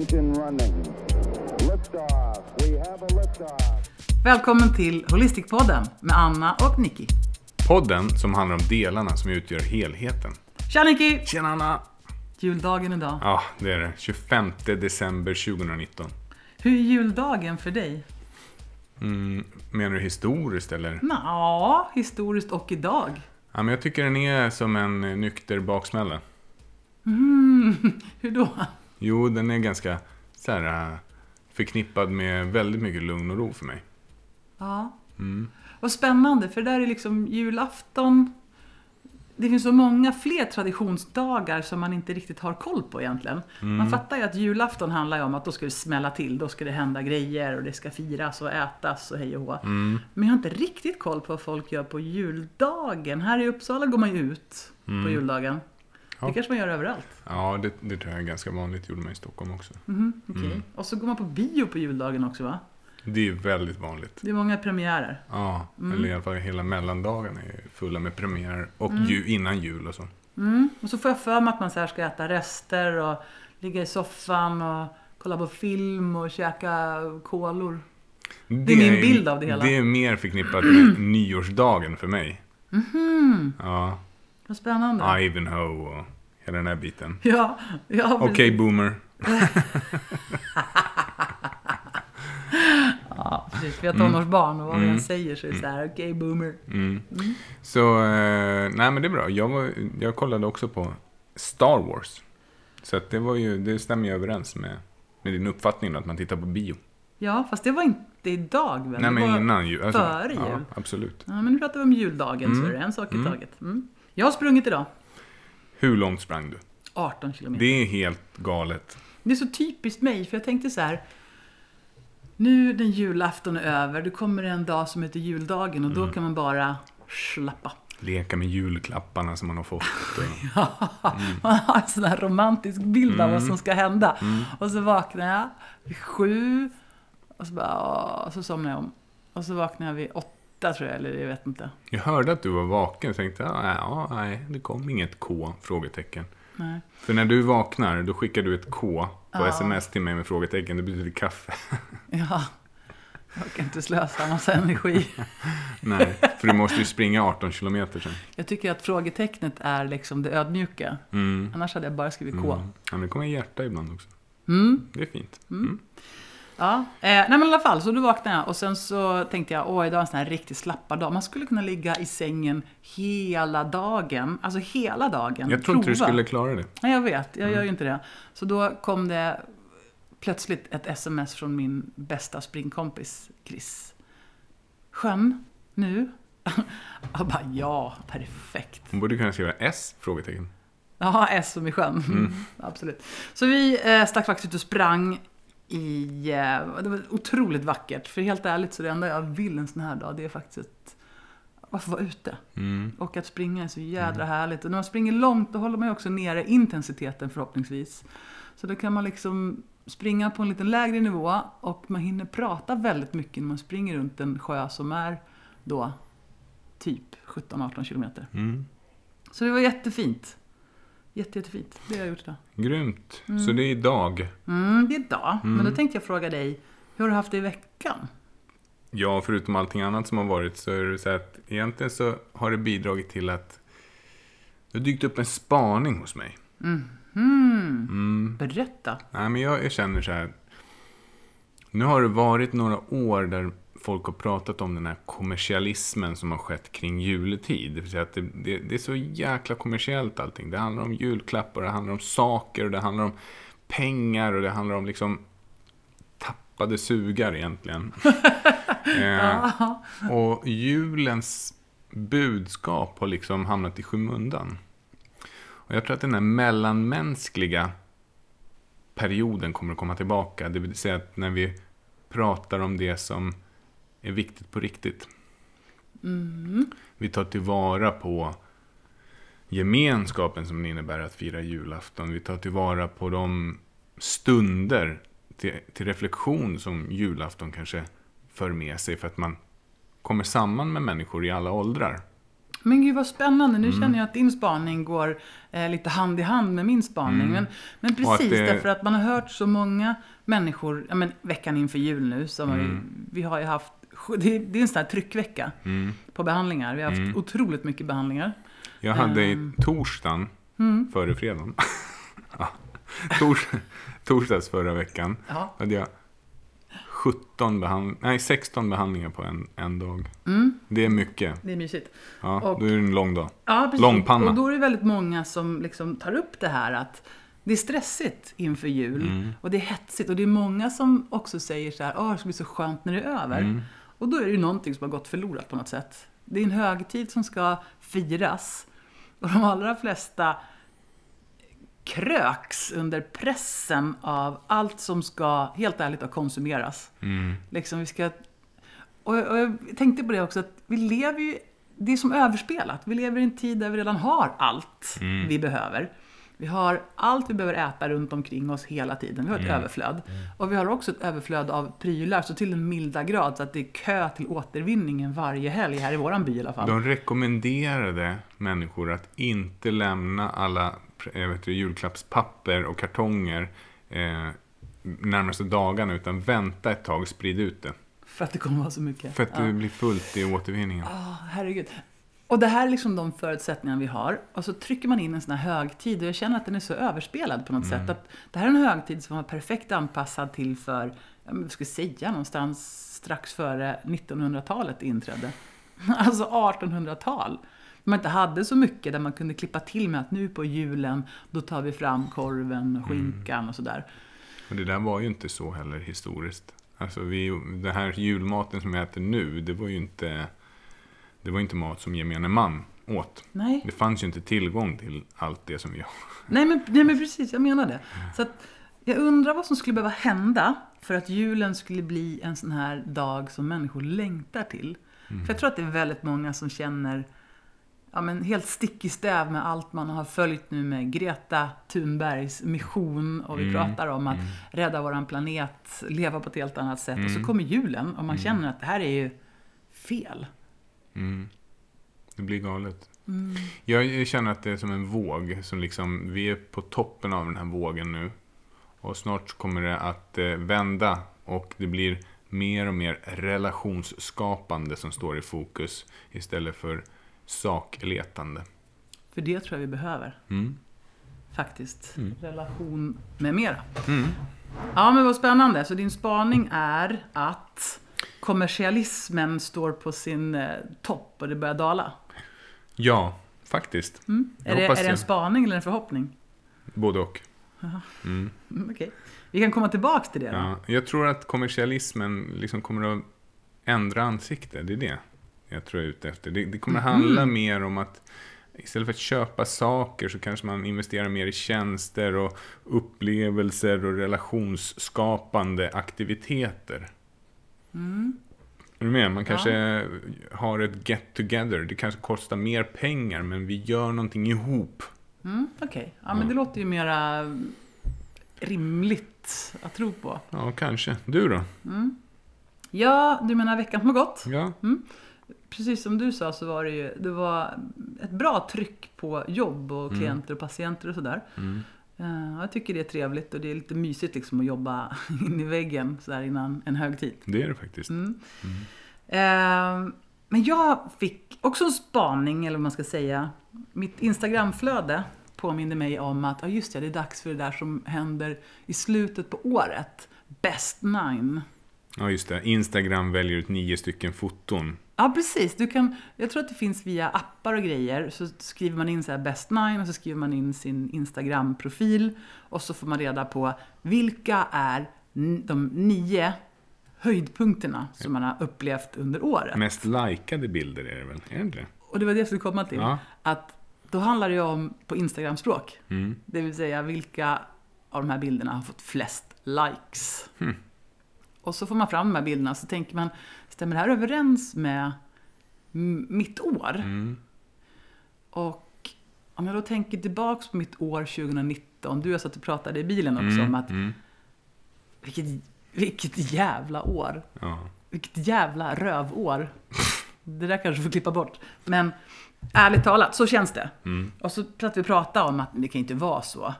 engine running. Liftoff. We have a liftoff. Välkommen till Holistikpodden med Anna och Nicky. Podden som handlar om delarna som utgör helheten. Tja Nicky! Tjena Anna! Juldagen idag. Ja, det är det. 25 december 2019. Hur är juldagen för dig? Mm, menar du historiskt eller? Ja, historiskt och idag. Ja, men jag tycker den är som en nykter baksmälla. Mm, hur då? Jo, den är ganska så här, eh, förknippad med väldigt mycket lugn och ro för mig. Ja. Mm. Vad spännande, för där är liksom julafton. Det finns så många fler traditionsdagar som man inte riktigt har koll på egentligen. Mm. Man fattar ju att julafton handlar ju om att då ska det smälla till, då ska det hända grejer och det ska firas och ätas och hej och hå. Mm. Men jag har inte riktigt koll på vad folk gör på juldagen. Här i Uppsala går man ju ut på juldagen. Mm. Ja. Det kanske man gör överallt. Ja, det, det tror jag är ganska vanligt. gjorde man i Stockholm också. Mhm, okej. Mm. Och så går man på bio på juldagen också va? Det är väldigt vanligt. Det är många premiärer. Ja, Mm. eller i alla fall hela mellandagarna är fulla med premiärer. Och ju, innan jul och så. Mm. Och så får jag för mig att man så här ska äta rester och ligga i soffan och kolla på film och käka kolor. Det är min bild av det hela. Det är mer förknippat med nyårsdagen för mig. Mhm, Ja, vad spännande. Ivanhoe och hela den här biten. Ja, ja Okej, precis. boomer. Ja, precis. Vi har tonårsbarn och vad vi Mm. än säger så är det så här, okej boomer. Mm. Så, eh, nej men det är bra. Jag, var, jag kollade också på Star Wars. Så att det, var ju, det stämmer ju överens med, med din uppfattning att man tittar på bio. Ja, fast det var inte idag väl? nej men innan jul. Alltså, före Ja, jul. absolut. Ja, men nu pratar vi om juldagen så Mm. är det en sak i Mm. taget. Mm. Jag har sprungit idag. Hur långt sprang du? 18 kilometer. Det är helt galet. Det är så typiskt mig, för jag tänkte så här. Nu den julafton är över, då kommer det en dag som heter juldagen och då Mm. kan man bara slappa. Leka med julklapparna som man har fått. Och, Man har en sån här romantisk bild av vad Mm. som ska hända. Och så vaknar jag vid sju och så bara, åh, så somnar jag om. Och så vaknar jag vid åtta tror jag, eller jag vet inte. jag hörde att du var vaken och tänkte, ja, ja, nej, det kom inget K? Frågetecken. Nej. För när du vaknar, då skickar du ett K på Ja. sms till mig med frågetecken. Det betyder kaffe. Ja, jag orkar inte slösa en massa energi. Nej, för du måste ju springa 18 kilometer sen. Jag tycker att frågetecknet är liksom det ödmjuka. Mm. Annars hade jag bara skrivit K. Mm. Ja, men det kommer hjärta ibland också. Mm. Det är fint. Mm. Ja, eh, nej men i alla fall, så då vaknade jag och sen så tänkte jag, åh idag är en sån här riktigt slappa dag. Man skulle kunna ligga i sängen hela dagen, alltså hela dagen. Jag tror inte du skulle klara det. Nej, jag vet, jag gör ju inte det. Så då kom det plötsligt ett sms från min bästa springkompis, Chris. Sjön, nu? Jag bara, ja, perfekt. Hon borde kunna skriva S? Frågetecken. Ja, S som i sjön. Mm. Absolut. Så vi eh, stack faktiskt ut och sprang i... Eh, det var otroligt vackert. För helt ärligt så det enda jag vill en sån här dag, det är faktiskt att varför vara ute. Mm. Och att springa är så jädra härligt. Och när man springer långt, då håller man ju också nere intensiteten förhoppningsvis. Så då kan man liksom springa på en lite lägre nivå och man hinner prata väldigt mycket när man springer runt en sjö som är då typ 17-18 kilometer. Mm. Så det var jättefint. Jätte, jättefint. Det har jag gjort idag. Grymt. Så det är idag. Mm, det är idag. Men då tänkte jag fråga dig, hur har du haft det i veckan? Ja, förutom allting annat som har varit så är det så att egentligen så har det bidragit till att det har dykt upp en spaning hos mig. Mm. Mm. Berätta. Nej, men jag, jag känner så här. Nu har det varit några år där folk har pratat om den här kommersialismen som har skett kring juletid. Det vill säga att det, det, det är så jäkla kommersiellt allting. Det handlar om julklappar, det handlar om saker, och det handlar om pengar och det handlar om liksom tappade sugar egentligen. eh, och julens budskap har liksom hamnat i skymundan. Och jag tror att den här mellanmänskliga perioden kommer att komma tillbaka. Det vill säga att när vi pratar om det som är viktigt på riktigt. Vi tar tillvara på gemenskapen som det innebär att fira julafton. Vi tar tillvara på de stunder till, till reflektion som julafton kanske för med sig. För att man kommer samman med människor i alla åldrar. Men gud vad spännande. Nu Mm. känner jag att din spaning går eh, lite hand i hand med min spaning. Men, men Mm. Och att precis, det- därför att man har hört så många människor, ja men veckan inför jul nu, som Mm. vi har ju haft, det är, det är en sån här tryckvecka Mm. på behandlingar. Vi har haft otroligt mycket behandlingar. Jag hade i Ehm. torsdagen, Mm. före fredagen, ja, tors, torsdags förra veckan, Ja. hade jag 17 behand, nej, 16 behandlingar på en, en dag. Det är mycket. Det är mysigt. Ja, Mm. Och- då är det en lång dag. Ja, precis. Och då är det väldigt många som liksom tar upp det här att det är stressigt inför jul Mm. och det är hetsigt och det är många som också säger så här, åh det ska bli så skönt när det är över. Mm. Och då är det ju någonting som har gått förlorat på något sätt. Det är en högtid som ska firas och de allra flesta kröks under pressen av allt som ska, helt ärligt, konsumeras. Mm. Liksom vi ska... Och jag, och jag tänkte på det också, att vi lever ju... Det är som överspelat. Vi lever i en tid där vi redan har allt vi behöver. Vi har allt vi behöver äta runt omkring oss hela tiden. Vi har ett överflöd. Och vi har också ett överflöd av prylar, så till en milda grad så att det är kö till återvinningen varje helg, här i våran by i alla fall. De rekommenderade människor att inte lämna alla vet du, julklappspapper och kartonger eh, närmaste dagarna, utan vänta ett tag och sprid ut det. För att det kommer vara så mycket. För att Ja. det blir fullt i återvinningen. Ah, herregud. Och det här är liksom de förutsättningar vi har. Och så trycker man in en sån här högtid och jag känner att den är så överspelad på något Mm. sätt. Att det här är en högtid som var perfekt anpassad till för, vad ska jag säga, någonstans strax före 1900-talet inträdde. Alltså 1800-tal. Man inte hade så mycket där man kunde klippa till med att nu på julen, då tar vi fram korven och skinkan och sådär. Och det där var ju inte så heller historiskt. Alltså vi, den här julmaten som vi äter nu, det var ju inte, det var inte mat som gemene man åt. Nej. Det fanns ju inte tillgång till allt det som vi har. Nej men, nej men precis, jag menar det. Så att, jag undrar vad som skulle behöva hända för att julen skulle bli en sån här dag som människor längtar till. För jag tror att det är väldigt många som känner ja, men helt stick i stäv med allt man har följt nu med Greta Thunbergs mission och vi pratar om att rädda våran planet, leva på ett helt annat sätt. Och så kommer julen och man känner att det här är ju fel. Mm. Det blir galet. Jag, jag känner att det är som en våg. Som liksom, vi är på toppen av den här vågen nu. Och snart kommer det att eh, vända. Och det blir mer och mer relationsskapande som står i fokus. Istället för sakletande. För det tror jag vi behöver. Mm. Faktiskt. Relation med mera. Ja, men vad spännande. Så din spaning är att kommersialismen står på sin eh, topp och det börjar dala? Ja, faktiskt. Mm. Är, det, är det en spaning eller en förhoppning? Både och. Mm, Okej. Vi kan komma tillbaks till det då. Ja, jag tror att kommersialismen liksom kommer att ändra ansikte. Det är det jag tror jag är ute efter. Det, det kommer att handla mer om att istället för att köpa saker så kanske man investerar mer i tjänster och upplevelser och relationsskapande aktiviteter. Är du med? Man kanske har ett get together. Det kanske kostar mer pengar men vi gör någonting ihop. Mm, Okej, ja, men det låter ju mera mm, rimligt att tro på. Ja, kanske. Du då? Ja, du menar veckan som har gått? Ja. Precis som du sa så var det ju det var ett bra tryck på jobb och klienter och patienter och sådär. Jag tycker det är trevligt och det är lite mysigt liksom att jobba in i väggen sådär innan en högtid. Det är det faktiskt. Eh, Men jag fick också en spaning, eller vad man ska säga. Mitt Instagramflöde påminner mig om att, ja just det, det är dags för det där som händer i slutet på året. Best nine. Ja, just det. Instagram väljer ut nio stycken foton. Ja, precis. Du kan, jag tror att det finns via appar och grejer. Så skriver man in så här best nine och så skriver man in sin Instagram-profil. Och så får man reda på vilka är de nio höjdpunkterna som man har upplevt under året. Mest likade bilder är det väl? Är det? Och det var det jag skulle komma till. Ja. Att då handlar det ju om på Instagram-språk. Mm. Det vill säga vilka av de här bilderna har fått flest likes. Hmm. Och så får man fram de här bilderna så tänker man, stämmer det här överens med mitt år? Mm. Och om jag då tänker tillbaks på mitt år 2019, du och jag satt och pratade i bilen också om att Mm. vilket, vilket jävla år. Ja. Vilket jävla rövår. Det där kanske får klippa bort. Men ärligt talat, så känns det. Mm. Och så satt vi och pratade om att det kan inte vara så.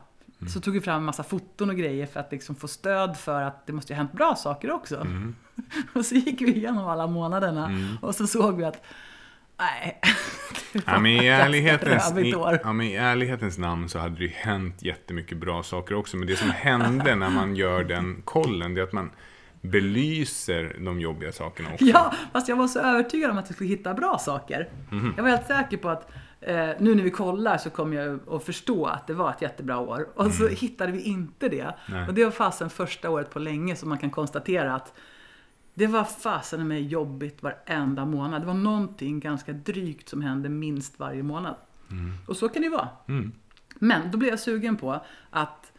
Så tog vi fram en massa foton och grejer för att liksom få stöd för att det måste ju ha hänt bra saker också. Mm. och så gick vi igenom alla månaderna och så såg vi att nej, Ja, men i, ärlighetens, i, ja, men I ärlighetens namn så hade det ju hänt jättemycket bra saker också. Men det som hände när man gör den kollen, det är att man belyser de jobbiga sakerna också. Ja, fast jag var så övertygad om att vi skulle hitta bra saker. Mhm. Jag var helt säker på att eh, nu när vi kollar så kommer jag att förstå att det var ett jättebra år. Och så hittade vi inte det. Mm. Nej. Och det var fasen första året på länge som man kan konstatera att det var fasen med jobbigt varenda månad. Det var någonting ganska drygt som hände minst varje månad. Och så kan det ju vara. Mm. Men då blev jag sugen på att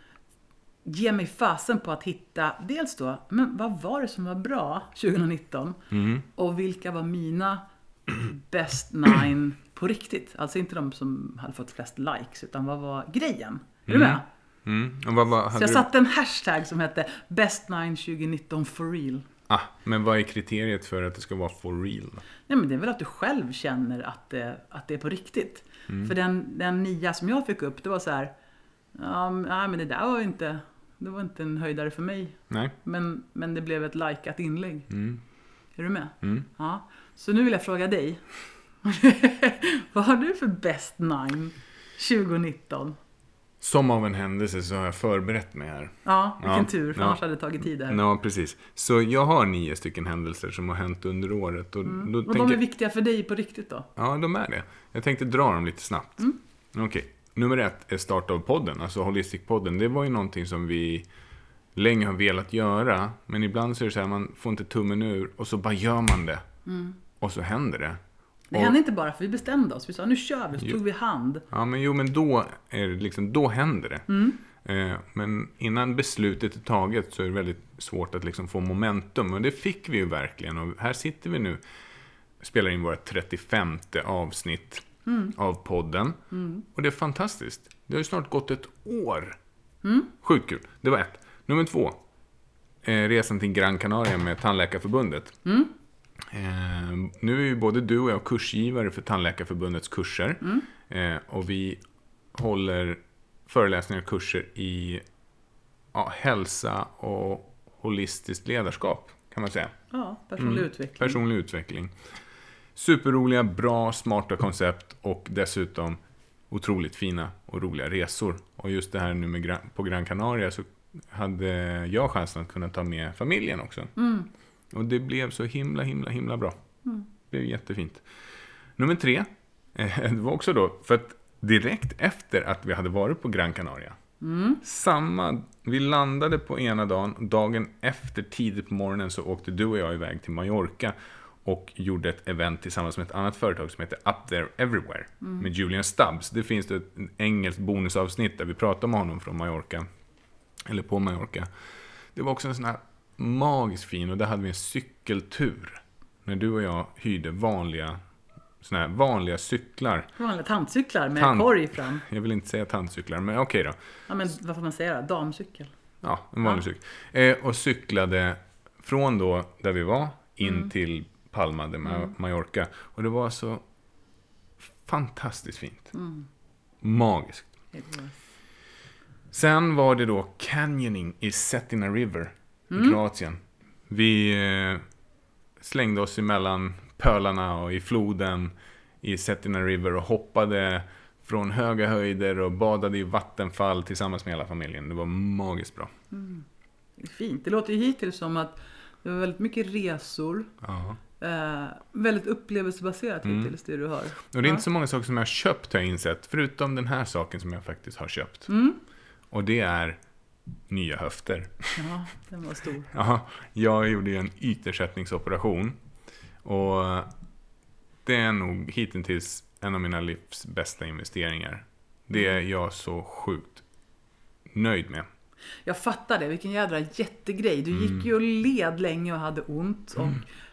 ge mig fasen på att hitta, dels då, men vad var det som var bra 2019? Mm. Och vilka var mina best nine på riktigt? Alltså inte de som hade fått flest likes, utan vad var grejen? Är du med? Mm. Och vad, vad, Så jag du, satte en hashtag som hette Best Nine 2019 for real. ah, men vad är kriteriet för att det ska vara for real? Nej men det är väl att du själv känner att det, att det är på riktigt. Mm. För den, den nia som jag fick upp, det var så här. Ja, nej, men det där var inte, det var inte en höjdare för mig. Nej? Men, men det blev ett likat inlägg. Mm. Är du med? Mm. Ja. Så nu vill jag fråga dig. Vad har du för best nine 2019? Som av en händelse så har jag förberett mig här. Ja, vilken Ja, tur. För ja. annars hade det tagit tid här. Ja, precis. Så jag har nio stycken händelser som har hänt under året. Och Mm. Och de är viktiga för dig på riktigt då? Ja, de är det. Jag tänkte dra dem lite snabbt. Mm. Okej. Nummer ett är start av podden, alltså Holistic-podden. Det var ju någonting som vi länge har velat göra. Men ibland så är det så här, man får inte tummen ur och så bara gör man det. Och så händer det. Mm. Det Och- hände inte bara för vi bestämde oss. Vi sa nu kör vi, så Jo. tog vi hand. Ja, men jo, men då, är det liksom, då händer det. Mm. Eh, men innan beslutet är taget så är det väldigt svårt att liksom få momentum. Och det fick vi ju verkligen. Och här sitter vi nu, spelar in våra 35 avsnitt Mm. av podden. Och det är fantastiskt. Det har ju snart gått ett år. Mm. Sjukt kul. Det var ett. Nummer två. Eh, resan till Gran Canaria med Tandläkarförbundet. Mm. Eh, nu är ju både du och jag kursgivare för Tandläkarförbundets kurser. Mm. Eh, och vi håller föreläsningar och kurser i ja, hälsa och holistiskt ledarskap, kan man säga. Ja, personlig Mm. utveckling. Personlig utveckling. Superroliga, bra, smarta koncept och dessutom otroligt fina och roliga resor. Och just det här nu med på Gran Canaria så hade jag chansen att kunna ta med familjen också. Mm. Och det blev så himla, himla, himla bra. Det blev jättefint. Nummer tre, eh, det var också då, för att direkt efter att vi hade varit på Gran Canaria, samma, vi landade på ena dagen, dagen efter tidigt på morgonen så åkte du och jag iväg till Mallorca och gjorde ett event tillsammans med ett annat företag som heter Up There Everywhere med Julian Stubbs. Det finns det ett engelskt bonusavsnitt där vi pratar med honom från Mallorca, eller på Mallorca. Det var också en sån här magiskt fin och där hade vi en cykeltur. När du och jag hyrde vanliga, såna här vanliga cyklar. Vanliga tandcyklar med Tand- korg fram. Jag vill inte säga tandcyklar, men okej då. Ja, men vad får man säga då? Damcykel. Ja, en vanlig Ja. cykel. Eh, och cyklade från då där vi var in till Palma de Ma- Mallorca. Och det var så fantastiskt fint. Magiskt. Sen var det då canyoning i Cetina River i Kroatien. Vi eh, slängde oss emellan pölarna och i floden i Cetina River och hoppade från höga höjder och badade i vattenfall tillsammans med hela familjen. Det var magiskt bra. Är Fint. Det låter ju hittills som att det var väldigt mycket resor. Ja. Eh, väldigt upplevelsebaserat Mm. hittills det du har. Och det är inte så många saker som jag har köpt har jag insett, förutom den här saken som jag faktiskt har köpt. Mm. Och det är nya höfter. Ja, den var stor. Ja, jag gjorde ju en ytersättningsoperation. Och det är nog hittills en av mina livs bästa investeringar. Det är jag så sjukt nöjd med. Jag fattar det, vilken jädra jättegrej. Du gick ju och led länge och hade ont och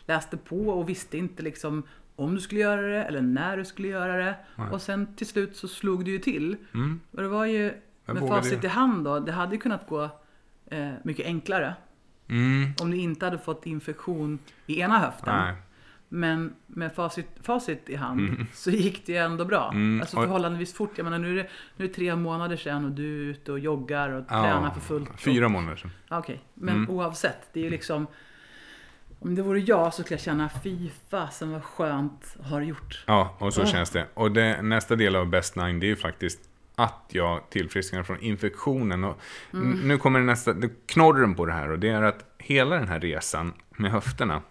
läste på och visste inte liksom om du skulle göra det eller när du skulle göra det. Och sen till slut så slog du ju till. Mm. Och det var ju, Jag vågade facit det. i hand då, det hade ju kunnat gå eh, mycket enklare. Mm. Om du inte hade fått infektion i ena höften. Nej. Men med facit, facit i hand så gick det ju ändå bra. Mm, Alltså och- förhållandevis fort. Jag menar, nu, är det, nu är det tre månader sedan och du är ute och joggar och Ja, tränar för fullt. Fyra månader sedan. Okej, men Mm. oavsett. Det är ju liksom... Om det vore jag så skulle jag känna fy fasen vad skönt har gjort. Ja, och så Ja. känns det. Och det, nästa del av Best Nine, det är ju faktiskt att jag tillfrisknar från infektionen. Och Mm. Nu kommer det nästa, knorren på det här. Och det är att hela den här resan med höfterna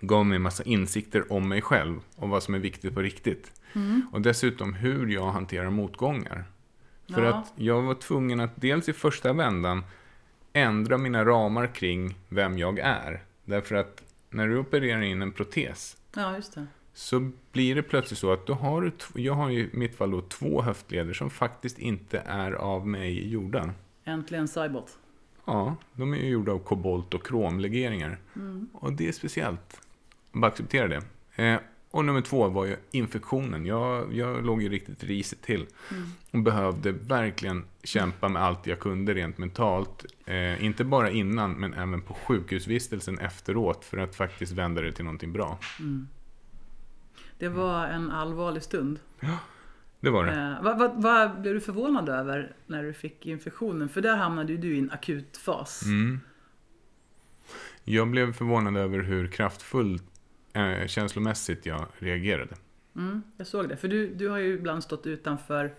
gav mig en massa insikter om mig själv och vad som är viktigt på riktigt. Mm. Och dessutom hur jag hanterar motgångar. För Ja. att jag var tvungen att dels i första vändan ändra mina ramar kring vem jag är. Därför att när du opererar in en protes Ja, just det. Så blir det plötsligt så att då har du, jag har i mitt fall då två höftleder som faktiskt inte är av mig gjorda. Äntligen Cybot. Ja, de är ju gjorda av kobolt och kromlegeringar. Och det är speciellt. Bara acceptera det. Eh, och nummer två var ju infektionen. Jag, jag låg ju riktigt risigt till. Och behövde verkligen kämpa med allt jag kunde rent mentalt. Eh, inte bara innan, men även på sjukhusvistelsen efteråt. För att faktiskt vända det till någonting bra. Det var en allvarlig stund. Det var det. Eh, vad, vad, vad blev du förvånad över när du fick infektionen? För där hamnade ju du i en akut fas. Mm. Jag blev förvånad över hur kraftfullt eh, känslomässigt jag reagerade. Mm, jag såg det. För du, du har ju ibland stått utanför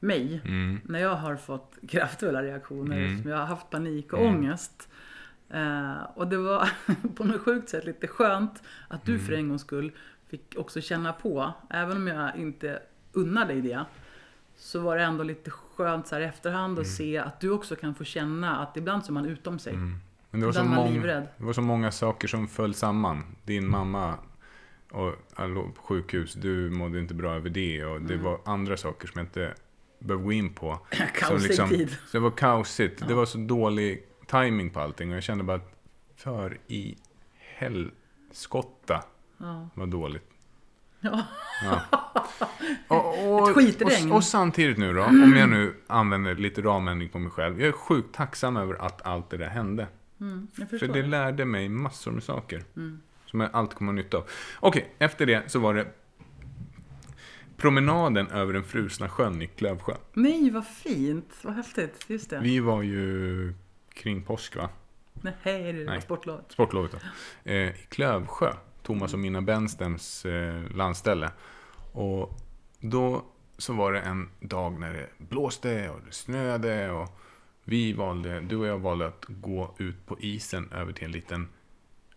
mig Mm. när jag har fått kraftfulla reaktioner. Mm. Jag har haft panik och Mm. ångest. Eh, och det var på något sjukt sätt lite skönt att Mm. du för en gångs skull fick också känna på, även om jag inte unnar dig det, så var det ändå lite skönt så här i efterhand att se att du också kan få känna att ibland så är man utom sig. Mm. Men det var, så många, det var så många saker som föll samman. Din mamma och låg på sjukhus, du mådde inte bra över det. Och det var andra saker som jag inte behöver gå in på. Kaosig tid. Så det var kaosigt. Det var så dålig timing på allting. Och jag kände bara att för i helskotta Ja. vad dåligt. Ja. Ja. Och, och, Ett skitregn. och, och samtidigt nu då, om jag nu använder lite ramändring på mig själv. Jag är sjukt tacksam över att allt det där hände. Mm, För det lärde mig massor med saker. Mm. Som jag alltid kommer ha nytta av. Okej, efter det så var det promenaden över den frusna sjön i Klövsjö. Nej, vad fint. Vad häftigt. Just det. Vi var ju kring påsk va? Nej, det var Nej. sportlovet. Sportlovet då. Eh, I Klövsjö, Thomas och Mina Benstems eh, landställe. Och då så var det en dag när det blåste och det snöade och vi valde, du och jag valde att gå ut på isen över till en liten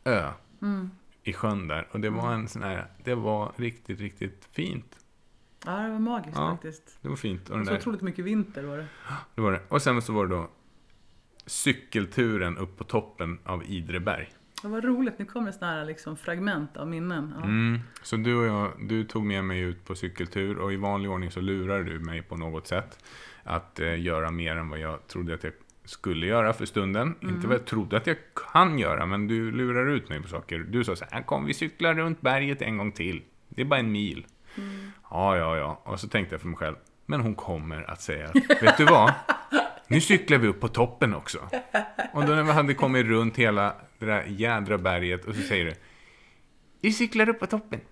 ö Mm. i sjön där. Och det var en sån här, det var riktigt, riktigt fint. Ja, det var magiskt Ja. faktiskt. Det var fint. Och, Och den så där, otroligt mycket vinter var det. det var det. och sen så var det då cykelturen upp på toppen av Idreberg. Det var roligt. Nu kommer sådana här liksom fragment av minnen. Ja. Mm. Så du och jag, du tog med mig ut på cykeltur och i vanlig ordning så lurade du mig på något sätt att eh, göra mer än vad jag trodde att jag skulle göra för stunden. Inte vad jag trodde att jag kan göra, men du lurar ut mig på saker. Du sa så här, kom vi cyklar runt berget en gång till. Det är bara en mil. Ja, ja, ja. Och så tänkte jag för mig själv, men hon kommer att säga, vet du vad? Nu cyklar vi upp på toppen också. Och då när vi hade kommit runt hela det där jädra berget och så säger du, vi cyklar upp på toppen.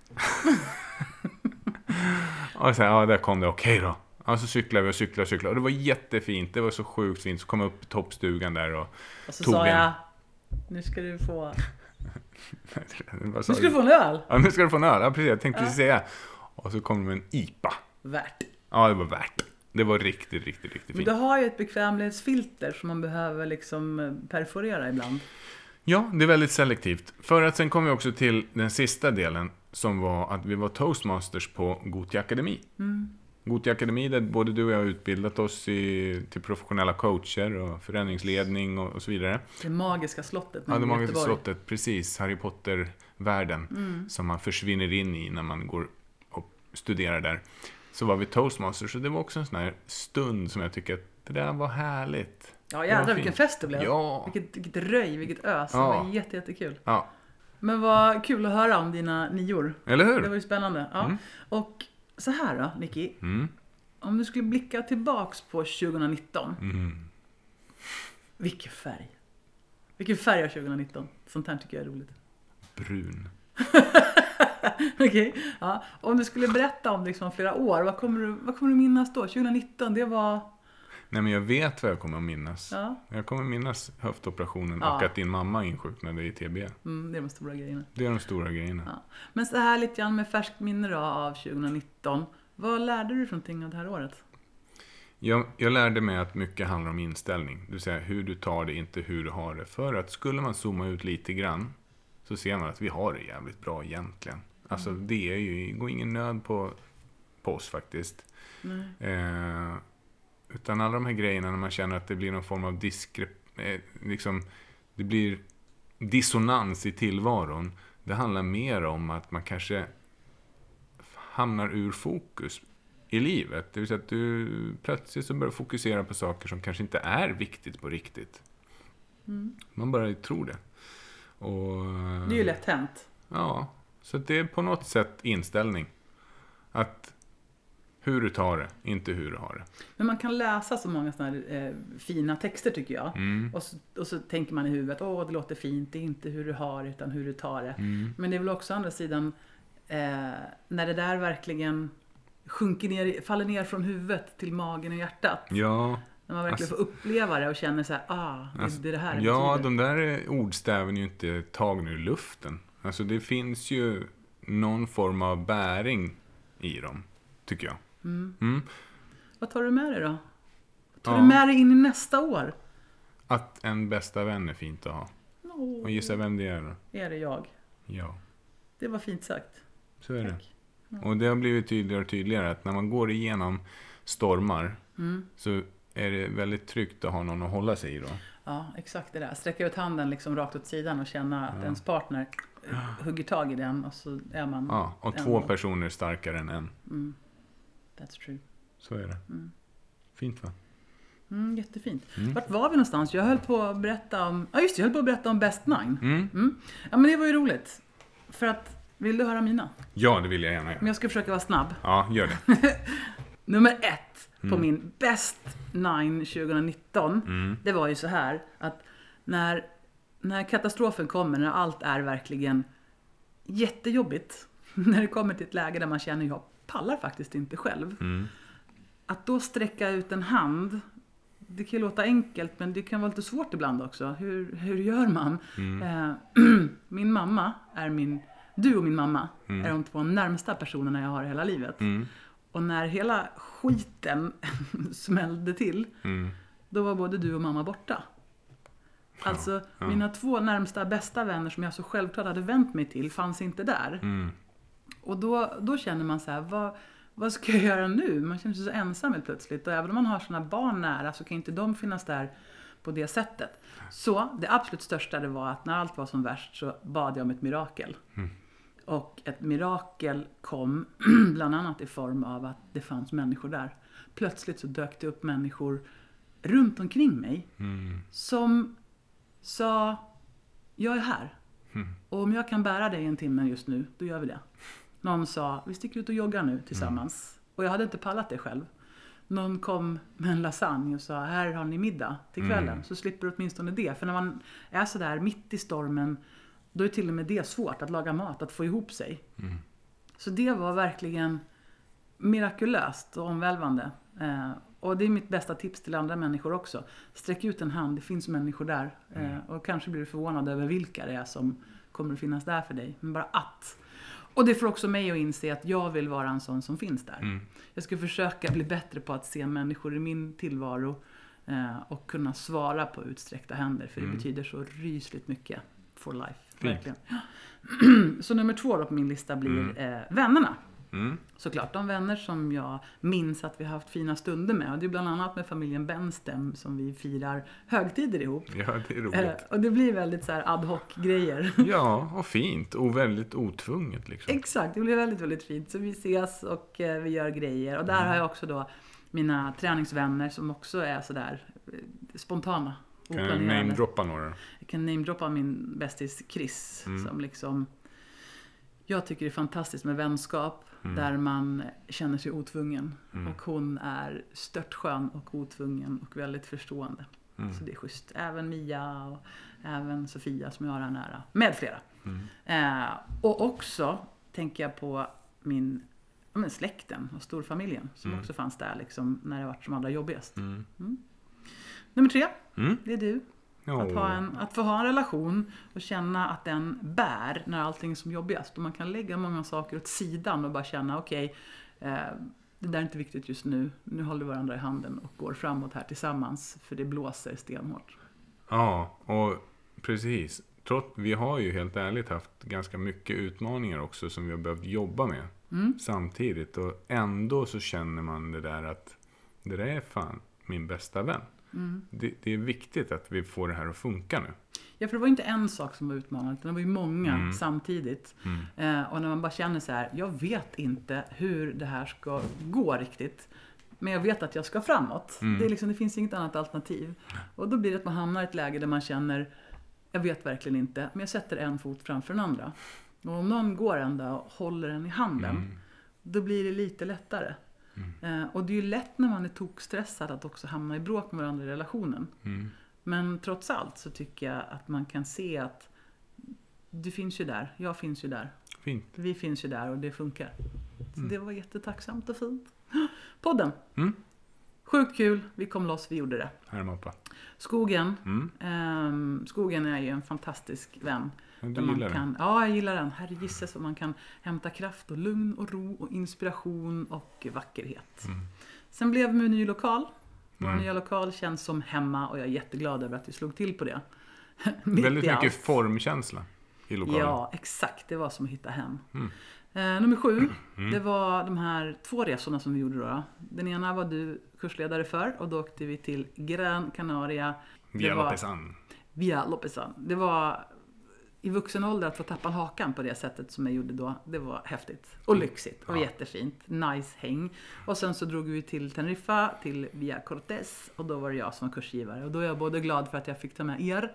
och så här, ja, där kom det, okej då. Ja, så cyklade vi och cyklade och cyklade. Och det var jättefint, det var så sjukt fint. Så kom jag upp i toppstugan där och... Och så tog sa en- jag, nu ska du få, nu ska du du? få en öl. Ja, nu ska du få en öl. Ja, precis. Jag tänkte precis säga. Och så kom det med en IPA. Värt. Ja, det var värt det. Var riktigt, riktigt, riktigt Men fint. du har ju ett bekvämlighetsfilter som man behöver liksom eh, perforera ibland. Ja, det är väldigt selektivt. För att sen kom vi också till den sista delen som var att vi var toastmasters på Gothia Akademi. Mm. Gothia Akademi där både du och jag har utbildat oss i, till professionella coacher och förändringsledning och, och så vidare. Det magiska slottet Ja, det magiska Göteborg. slottet, precis. Harry Potter-världen Mm. som man försvinner in i när man går och studerar där. Så var vi toastmasters, så det var också en sån här stund som jag tycker att det där var härligt. Ja Det jädrar vilken fest det blev. Ja. Vilket, vilket röj, vilket ös. Ja. Det var jätte, jättekul. Ja, Men vad kul att höra om dina nior. eller Det hur? var ju spännande. Ja. Mm. Och så här då, Nicky. Mm. Om du skulle blicka tillbaks på 2019. Mm. Vilken färg. Vilken färg av 2019. Sånt här tycker jag är roligt. Brun. Okej. Ja. Om du skulle berätta om liksom flera år, vad kommer, du, vad kommer du minnas då? 2019, det var... Nej, men jag vet vad jag kommer att minnas. Ja, Jag kommer minnas höftoperationen Ja. och att din mamma insjuknade i TB. mm, det är de stora grejerna. Det är de stora grejerna. Ja. Men så här lite grann med färskt minne då av 2019. Vad lärde du dig någonting av det här året? Jag, jag lärde mig att mycket handlar om inställning. Det vill säga hur du tar det, inte hur du har det. För att skulle man zooma ut lite grann så ser man att vi har det jävligt bra egentligen. Alltså Mm. det är ju, går ingen nöd på, på oss faktiskt. Eh, utan alla de här grejerna när man känner att det blir någon form av diskrep... Eh, liksom, det blir dissonans i tillvaron. Det handlar mer om att man kanske hamnar ur fokus i livet. Det vill säga att du plötsligt så börjar fokusera på saker som kanske inte är viktigt på riktigt. Mm. Man bara tror det. Och, Det är ju lätt hänt. Ja, så det är på något sätt inställning. Att hur du tar det, inte hur du har det. Men man kan läsa så många sådana här eh, fina texter tycker jag. Mm. Och, så, och så tänker man i huvudet, åh det låter fint, det är inte hur du har det utan hur du tar det. Mm. Men det är väl också å andra sidan, eh, när det där verkligen sjunker ner, faller ner från huvudet till magen och hjärtat. Ja, När man verkligen Alltså- får uppleva det och känner så här, ah, det, Alltså, det är det här det ja betyder. de där ordstäven är ju inte tagna ur luften. Alltså det finns ju någon form av bäring i dem, tycker jag. Mm. Mm. Vad tar du med dig då? Vad tar Ja. du med dig in i nästa år? Att en bästa vän är fint att ha. Åh, Och gissa vem det är då? är det jag? Ja, Det var fint sagt. så är det. Tack. Och det har blivit tydligare och tydligare att när man går igenom stormar Mm. så är det väldigt tryggt att ha någon att hålla sig i då. Ja, exakt det där. Sträcka ut handen liksom rakt åt sidan och känna att Ja. ens partner hugger tag i den och så är man... Ja, och en två och- personer är starkare än en. Mm. That's true. Så är det. Mm. Fint va? Mm, jättefint. Mm. Vart var vi någonstans? Jag höll på att berätta om... Ja, just det. Jag höll på att berätta om Best Nine. Mm. Mm. Ja, men det var ju roligt. För att... Vill du höra mina? Ja, det vill jag gärna Men göra. jag ska försöka vara snabb. Ja, gör det. Nummer ett på Mm. min Best Nine 2019. Mm. Det var ju så här att när, när katastrofen kommer, när allt är verkligen jättejobbigt. När det kommer till ett läge där man känner jag pallar faktiskt inte själv. Mm. Att då sträcka ut en hand, det kan ju låta enkelt men det kan vara lite svårt ibland också. Hur, hur gör man? Mm. Eh, min mamma är min, du och min mamma Mm. är de två närmsta personerna jag har i hela livet. Mm. Och när hela skiten smällde till, Mm. då var både du och mamma borta. Alltså, ja. mina två närmsta bästa vänner som jag så självklart hade vänt mig till fanns inte där. Mm. Och då, då känner man så här, vad, vad ska jag göra nu? Man känner sig så ensam helt plötsligt. Och även om man har sina barn nära så kan inte de finnas där på det sättet. Så det absolut största det var att när allt var som värst så bad jag om ett mirakel. Mm. Och ett mirakel kom bland annat i form av att det fanns människor där. Plötsligt så dök det upp människor runt omkring mig Mm. som sa Jag är här. Mm. Och om jag kan bära dig en timme just nu, då gör vi det. Någon sa Vi sticker ut och joggar nu tillsammans. Och jag hade inte pallat det själv. Någon kom med en lasagne och sa Här har ni middag till kvällen. Mm. Så slipper du åtminstone det. För när man är sådär mitt i stormen, då är till och med det svårt att laga mat, att få ihop sig. Mm. Så det var verkligen mirakulöst och omvälvande. Eh, och det är mitt bästa tips till andra människor också. Sträck ut en hand, det finns människor där. Eh, och kanske blir du förvånad över vilka det är som kommer att finnas där för dig. Men bara att. Och det får också mig att inse att jag vill vara en sån som finns där. Mm. Jag ska försöka bli bättre på att se människor i min tillvaro eh, och kunna svara på utsträckta händer. För det Mm. betyder så rysligt mycket for life. Verkligen. Så nummer två då på min lista blir Mm. eh, vännerna. Mm. Såklart de vänner som jag minns att vi har haft fina stunder med. Och det är bland annat med familjen Benstem som vi firar högtider ihop. Ja, det är Eh, roligt. och det blir väldigt så här ad hoc grejer. Ja, och fint. Och väldigt otvunget liksom. Exakt, det blir väldigt, väldigt fint. Så vi ses och eh, vi gör grejer. Och där Mm. har jag också då mina träningsvänner som också är sådär eh, spontana. Kan jag oplanerade. namedroppa några? Jag kan namedroppa min bästis Chris. Mm. Som liksom, jag tycker det är fantastiskt med vänskap. Mm. Där man känner sig otvungen. Mm. Och hon är störtskön och otvungen och väldigt förstående. Mm. Så det är schysst. Även Mia och även Sofia som jag har här nära. Med flera. Mm. Eh, och också tänker jag på min ja, men släkten och storfamiljen som också fanns där liksom, när det var som allra jobbigast. Mm. Nummer tre, Mm. det är du. Att, ha en, att få ha en relation och känna att den bär när allting är som jobbigast. Och man kan lägga många saker åt sidan och bara känna okej, eh, det där är inte viktigt just nu. Nu håller vi varandra i handen och går framåt här tillsammans. För det blåser stenhårt. Ja, och precis. Trots, vi har ju helt ärligt haft ganska mycket utmaningar också som vi har behövt jobba med Mm. samtidigt. Och ändå så känner man det där att det där är fan min bästa vän. Mm. Det, det är viktigt att vi får det här att funka nu. Ja, för det var inte en sak som var utmanande, utan det var ju många Mm. samtidigt. Eh, och när man bara känner så här, jag vet inte hur det här ska gå riktigt. Men jag vet att jag ska framåt. Mm. Det, liksom, det finns inget annat alternativ. Och då blir det att man hamnar i ett läge där man känner, jag vet verkligen inte, men jag sätter en fot framför den andra. Och om någon går ända och håller en i handen, Mm. då blir det lite lättare. Eh, och det är ju lätt när man är tokstressad att också hamna i bråk med varandra i relationen. Mm. Men trots allt så tycker jag att man kan se att du finns ju där, jag finns ju där, Fint. vi finns ju där och det funkar. Så det var jättetacksamt och fint. Podden! Mm. Sjukt kul, vi kom loss, vi gjorde det. Här Mappa. Skogen. Mm. Ehm, skogen är ju en fantastisk vän. Men Du gillar den? kan, Ja, jag gillar den. Herregisses vad man kan hämta kraft och lugn och ro och inspiration och vackerhet. Sen blev vi ny lokal. Vår Mm. nya lokal känns som hemma och jag är jätteglad över att vi slog till på det. Väldigt mycket allt. formkänsla i lokalen. Ja, exakt. Det var som att hitta hem. Mm. Eh, nummer sju, det var de här två resorna som vi gjorde då. Den ena var du kursledare för och då åkte vi till Gran Canaria. Via Lopesan. Via Lopesan. Det var i vuxen ålder att få tappa hakan på det sättet som jag gjorde då. Det var häftigt. Och lyxigt. Och Ja. jättefint. Nice häng. Och sen så drog vi till Teneriffa, till Via Cortés. Och då var det jag som var kursgivare. Och då är jag både glad för att jag fick ta med er.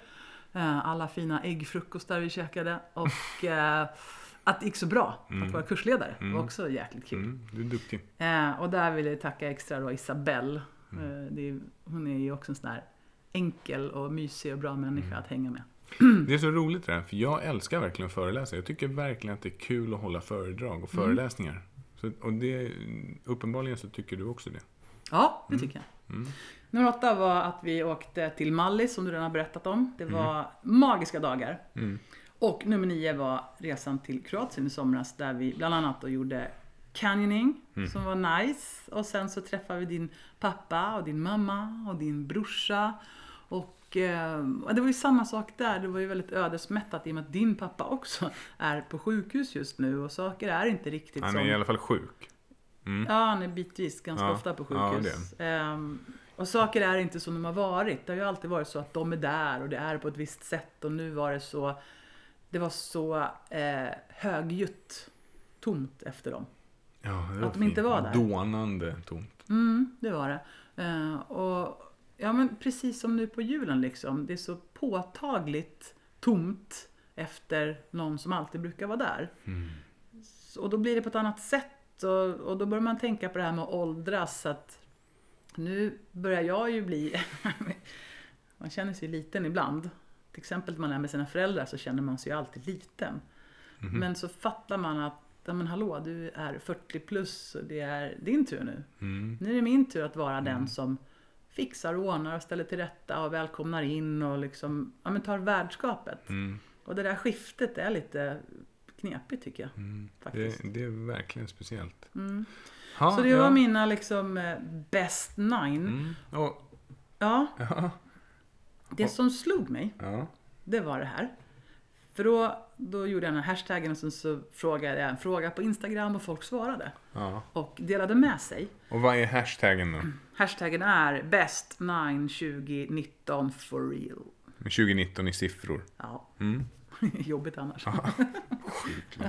eh, Alla fina äggfrukostar vi käkade. Och eh, att det gick så bra att vara kursledare. Det var också jäkligt kul. Mm, du är duktig. Eh, och där vill jag tacka extra då Isabelle. Mm. Är, hon är ju också en sån där enkel och mysig och bra människa Mm. att hänga med. Det är så roligt det här, för jag älskar verkligen att föreläsa. Jag tycker verkligen att det är kul att hålla föredrag och föreläsningar. Så, och det, uppenbarligen så tycker du också det. Ja, Mm. det tycker jag. Nummer åtta var att vi åkte till Mallis som du redan har berättat om. Det var magiska dagar. Mm. Och nummer nio var resan till Kroatien i somras där vi bland annat då gjorde canyoning Mm. som var nice. Och sen så träffade vi din pappa och din mamma och din brorsa. Och det var ju samma sak där. Det var ju väldigt ödesmättat i och med att din pappa också är på sjukhus just nu och saker är inte riktigt Han som... är i alla fall sjuk. Ja, han är bitvis ganska Ja, ofta på ja, sjukhus. Ehm, och saker är inte som de har varit. Det har ju alltid varit så att de är där och det är på ett visst sätt. Och nu var det så... Det var så eh, högljutt tomt efter dem. Ja, det var Att de inte fint. var där. Dånande tomt. Mm, det var det. Eh, och ja, men precis som nu på julen liksom. Det är så påtagligt tomt efter någon som alltid brukar vara där. Mm. Och då blir det på ett annat sätt. Och, och då börjar man tänka på det här med att åldras. Att nu börjar jag ju bli... man känner sig liten ibland. Till exempel när man är med sina föräldrar så känner man sig ju alltid liten. Men så fattar man att Ja men hallå, du är 40 plus och det är din tur nu. Mm. Nu är det min tur att vara den som fixar och ordnar och ställer till rätta och välkomnar in och liksom, ja men tar värdskapet. Mm. Och det där skiftet är lite knepigt tycker jag. Mm. Faktiskt. Det, det är verkligen speciellt. Mm. Ja, Så det ja. var mina liksom eh, best nine. Mm. Och, Ja, ja, det som slog mig, ja. det var det här. För då, då gjorde jag den här hashtaggen och sen så frågade jag en fråga på Instagram och folk svarade. ja. Och delade med sig. Och vad är hashtaggen då? Hashtaggen är best nine 2019 for real. Med 2019 i siffror. Ja, Mm. jobbigt annars. Sjukt.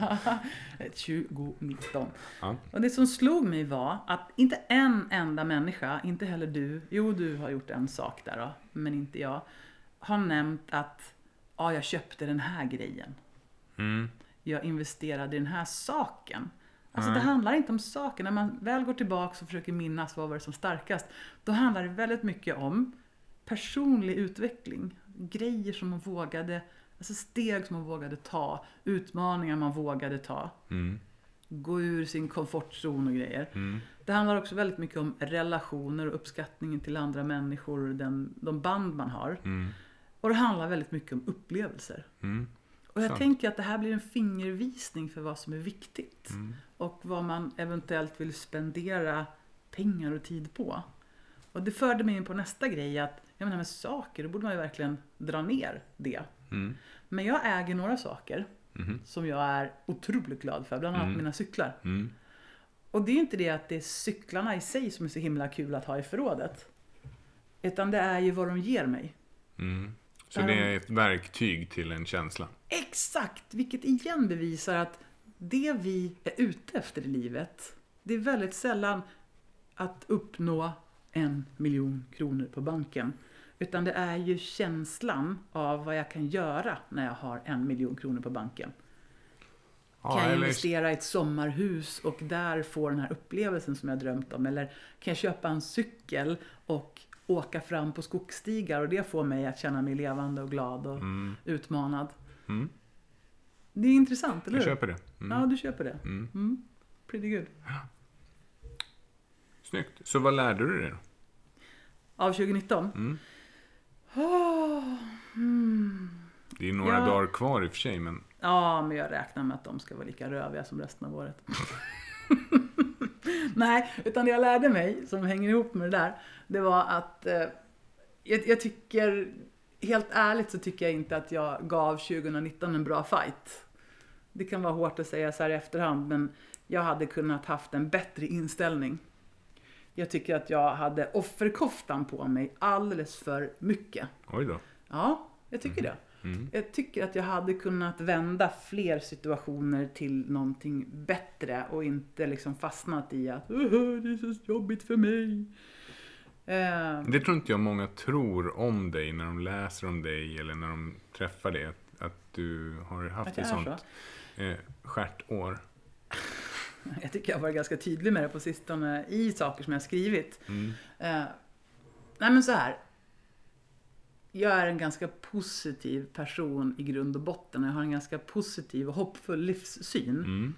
2019. Ja. Och det som slog mig var att inte en enda människa, inte heller du, jo du har gjort en sak där då, men inte jag, har nämnt att ja, jag köpte den här grejen. Mm. Jag investerade i den här saken. Alltså det handlar inte om saker. När man väl går tillbaka och försöker minnas vad var det som starkast, då handlar det väldigt mycket om personlig utveckling. Grejer som man vågade Alltså steg som man vågade ta, utmaningar man vågade ta. Mm. Gå ur sin komfortzon och grejer. Mm. Det handlar också väldigt mycket om relationer och uppskattningen till andra människor, den, de band man har. Mm. Och det handlar väldigt mycket om upplevelser. Mm. Och jag Sant. tänker att det här blir en fingervisning för vad som är viktigt. Mm. Och vad man eventuellt vill spendera pengar och tid på. Och det förde mig in på nästa grej att, jag menar med saker, då borde man ju verkligen dra ner det. Mm. Men jag äger några saker Mhm. som jag är otroligt glad för, bland annat Mm. mina cyklar. Mm. Och det är inte det att det är cyklarna i sig som är så himla kul att ha i förrådet. Utan det är ju vad de ger mig. Mm. Så Där det de- är ett verktyg till en känsla. Exakt! Vilket igen bevisar att det vi är ute efter i livet, det är väldigt sällan att uppnå en miljon kronor på banken. Utan det är ju känslan av vad jag kan göra när jag har en miljon kronor på banken. Ja, kan jag eller- investera i ett sommarhus och där få den här upplevelsen som jag drömt om? Eller kan jag köpa en cykel och åka fram på skogsstigar och det får mig att känna mig levande och glad och Mm. utmanad? Mm. Det är intressant, eller Jag hur? köper det. Mm. Ja, du köper det. Mm. Mm. Pretty good. Snyggt. Så vad lärde du dig då? Av 2019? Mm. Mm. Det är några Ja. dagar kvar i och för sig, men Ja, men jag räknar med att de ska vara lika röviga som resten av året. Nej, utan det jag lärde mig, som hänger ihop med det där, det var att eh, jag, jag tycker, helt ärligt så tycker jag inte att jag gav 2019 en bra fight. Det kan vara hårt att säga så här i efterhand, men jag hade kunnat haft en bättre inställning. Jag tycker att jag hade offerkoftan på mig alldeles för mycket. oj då. Ja, jag tycker det. Mm. Jag tycker att jag hade kunnat vända fler situationer till någonting bättre och inte liksom fastnat i att "Åh, det är så jobbigt för mig. Eh, Det tror inte jag många tror om dig när de läser om dig eller när de träffar dig. Att, att du har haft att är sånt så. Eh, stjärtår. Jag tycker jag har varit ganska tydlig med det på sistone i saker som jag har skrivit. Mm. Eh, nej men så här. Jag är en ganska positiv person i grund och botten jag har en ganska positiv och hoppfull livssyn. Mm.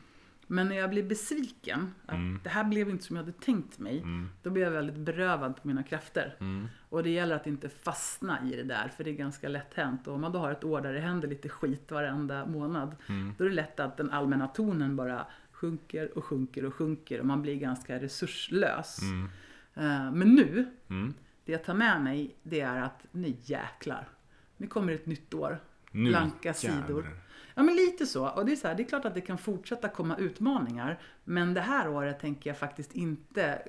Men när jag blir besviken, att Mm. det här blev inte som jag hade tänkt mig, Mm. då blir jag väldigt berövad på mina krafter. Mm. Och det gäller att inte fastna i det där, för det är ganska lätt hänt. Och om man då har ett år där det händer lite skit varenda månad, Mm. då är det lätt att den allmänna tonen bara sjunker och sjunker och sjunker och man blir ganska resurslös. Mm. Eh, Men nu, Mm. det jag tar med mig, det är att nu jäklar. Nu kommer ett nytt år. Nu Blanka sidor. jävlar. Ja men lite så. Och det är, så här, det är klart att det kan fortsätta komma utmaningar. Men det här året tänker jag faktiskt inte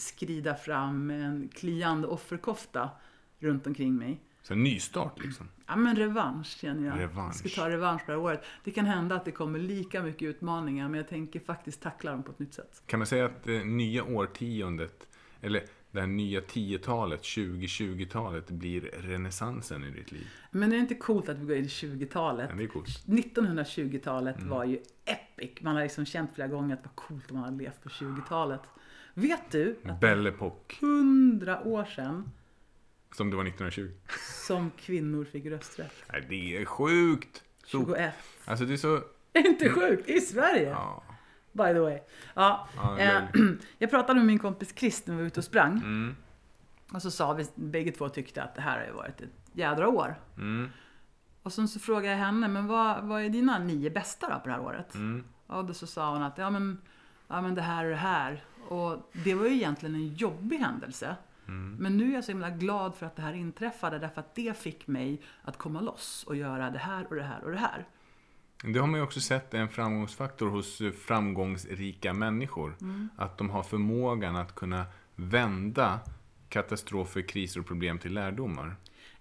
skrida fram med en kliande offerkofta runt omkring mig. Så en nystart liksom. Ja men revansch känner jag. Revansch. Jag ska ta revansch på det här året. Det kan hända att det kommer lika mycket utmaningar men jag tänker faktiskt tackla dem på ett nytt sätt. Kan man säga att det nya årtiondet, eller det här nya 10-talet, 2020-talet, blir renässansen i ditt liv? Men det är inte coolt att vi går in i 20-talet. Ja, det är coolt. 1920-talet Mm. var ju epic. Man har liksom känt flera gånger att det var coolt om man hade levt på 20-talet. Vet du att Belle Epoque, hundra år sedan som det var 1920. som kvinnor fick rösträtt? Nej, det är sjukt! Så, 21. alltså det är så... Är inte sjukt? I Sverige? Ja. By the way. Ja, Ja, eh, jag pratade med min kompis Chris när vi var ute och sprang. Mm. Och så sa vi, bägge två tyckte att det här har ju varit ett jädra år. Mm. Och sen så frågade jag henne, men vad, vad är dina nio bästa då på det här året? Mm. Och då så sa hon att ja men, ja men det här och det här. Och det var ju egentligen en jobbig händelse. Mm. Men nu är jag så himla glad för att det här inträffade därför att det fick mig att komma loss och göra det här och det här och det här. Det har man ju också sett är en framgångsfaktor hos framgångsrika människor. Mm. Att de har förmågan att kunna vända katastrofer, kriser och problem till lärdomar.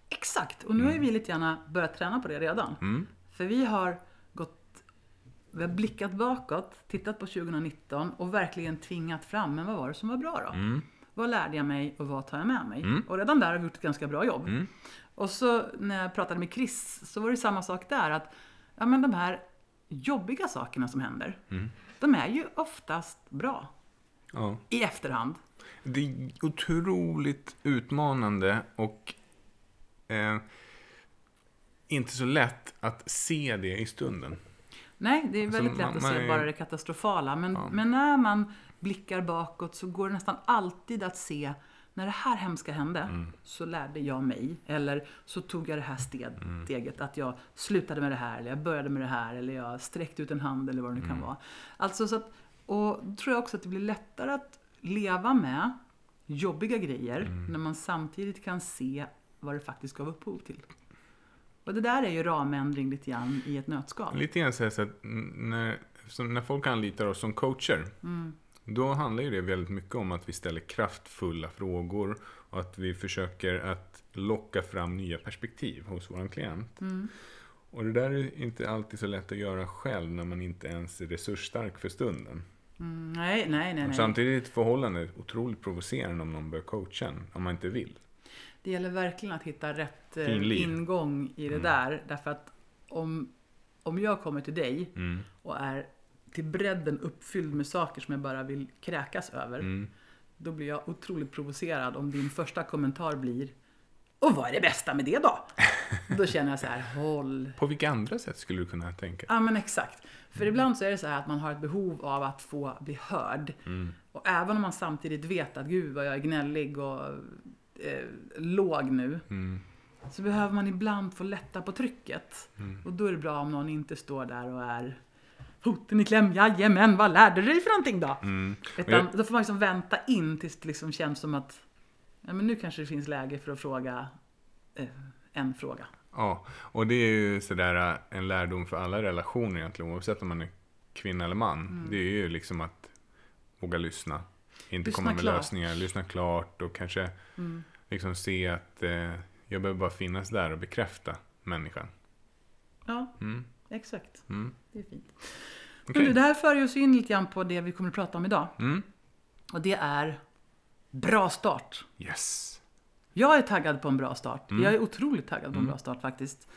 Exakt! Och nu har ju vi lite grann börjat träna på det redan. Mm. För vi har vi har blickat bakåt, tittat på 2019 och verkligen tvingat fram, men vad var det som var bra då? Mm. Vad lärde jag mig och vad tar jag med mig? Mm. Och redan där har vi gjort ett ganska bra jobb. Mm. Och så när jag pratade med Chris så var det samma sak där. att ja, men De här jobbiga sakerna som händer, Mm. de är ju oftast bra Ja. i efterhand. Det är otroligt utmanande och eh, inte så lätt att se det i stunden. Nej, det är väldigt Alltså, lätt man- att man se är- bara det katastrofala. Men, Ja. men när man blickar bakåt så går det nästan alltid att se när det här hemska hände Mm. så lärde jag mig. Eller så tog jag det här Mm. steget. Att jag slutade med det här, eller jag började med det här, eller jag sträckte ut en hand eller vad det nu Mm. kan vara. Alltså så att, och då tror jag också att det blir lättare att leva med jobbiga grejer Mm. när man samtidigt kan se vad det faktiskt gav upphov till. Och det där är ju ramändring lite grann i ett nötskal. Lite grann så här så att när, när folk anlitar oss som coacher. Då handlar ju det väldigt mycket om att vi ställer kraftfulla frågor. Och att vi försöker att locka fram nya perspektiv hos vår klient. Och det där är inte alltid så lätt att göra själv när man inte ens är resursstark för stunden. Mm, nej, nej, nej. Och nej. samtidigt är ett förhållande otroligt provocerande om någon börjar coacha en, om man inte vill. Det gäller verkligen att hitta rätt eh, Fin liv. ingång i det där. Därför att om, om jag kommer till dig Mm. och är till bredden uppfylld med saker som jag bara vill kräkas över. Mm. Då blir jag otroligt provocerad om din första kommentar blir Och vad är det bästa med det då? då känner jag så här, håll På vilka andra sätt skulle du kunna tänka? Ja men exakt. För ibland så är det så här att man har ett behov av att få bli hörd. Och även om man samtidigt vet att gud vad jag är gnällig och eh, låg nu. Mm. Så behöver man ibland få lätta på trycket. Och då är det bra om någon inte står där och är Foten i kläm, jajamän, vad lärde du dig för någonting då? Mm. Utan då får man liksom vänta in tills det liksom känns som att ja, men nu kanske det finns läge för att fråga eh, en fråga. Ja, och det är ju sådär äh, en lärdom för alla relationer egentligen, oavsett om man är kvinna eller man. Mm. Det är ju liksom att våga lyssna. Inte Lyssna komma med klart. lösningar, lyssna klart och kanske Mm. liksom se att eh, jag behöver bara finnas där och bekräfta människan. Ja, Mm. exakt. Mm. Det är fint. Okej. Men det här för oss in lite grann på det vi kommer att prata om idag. Mm. Och det är bra start. Yes. Jag är taggad på en bra start. Mm. Jag är otroligt taggad på en bra start faktiskt.